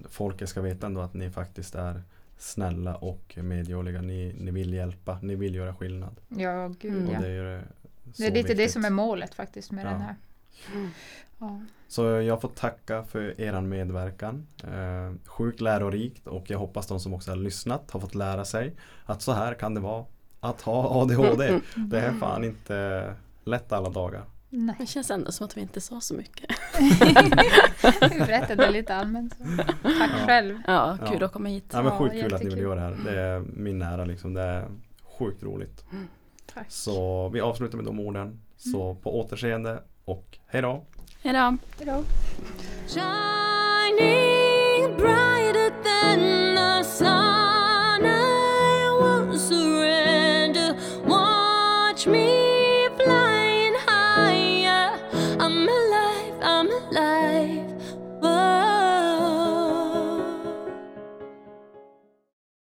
folket ska veta ändå att ni faktiskt är snälla och medgörliga. Ni, ni vill hjälpa, ni vill göra skillnad. Ja, gud Mm. ja. Och det är Det så är lite det viktigt. som är målet faktiskt med Ja. den här. Mm. Ja. Så jag får tacka för eran medverkan. Eh, sjukt lärorikt och jag hoppas de som också har lyssnat har fått lära sig att så här kan det vara att ha ADHD. Det är fan inte lätt alla dagar. Nej, Det känns ändå som att vi inte sa så mycket. vi berättade lite allmänt. Så. Tack Ja. själv. Ja, Ja. kul att komma hit. Ja, men Ja, sjukt kul att ni vill göra det här. Det är min ära liksom. Det är sjukt roligt. Tack. Så vi avslutar med de orden. Så på återseende och hej då! Hej då! Hej då! Shining brighter than the sun I won't surrender Watch me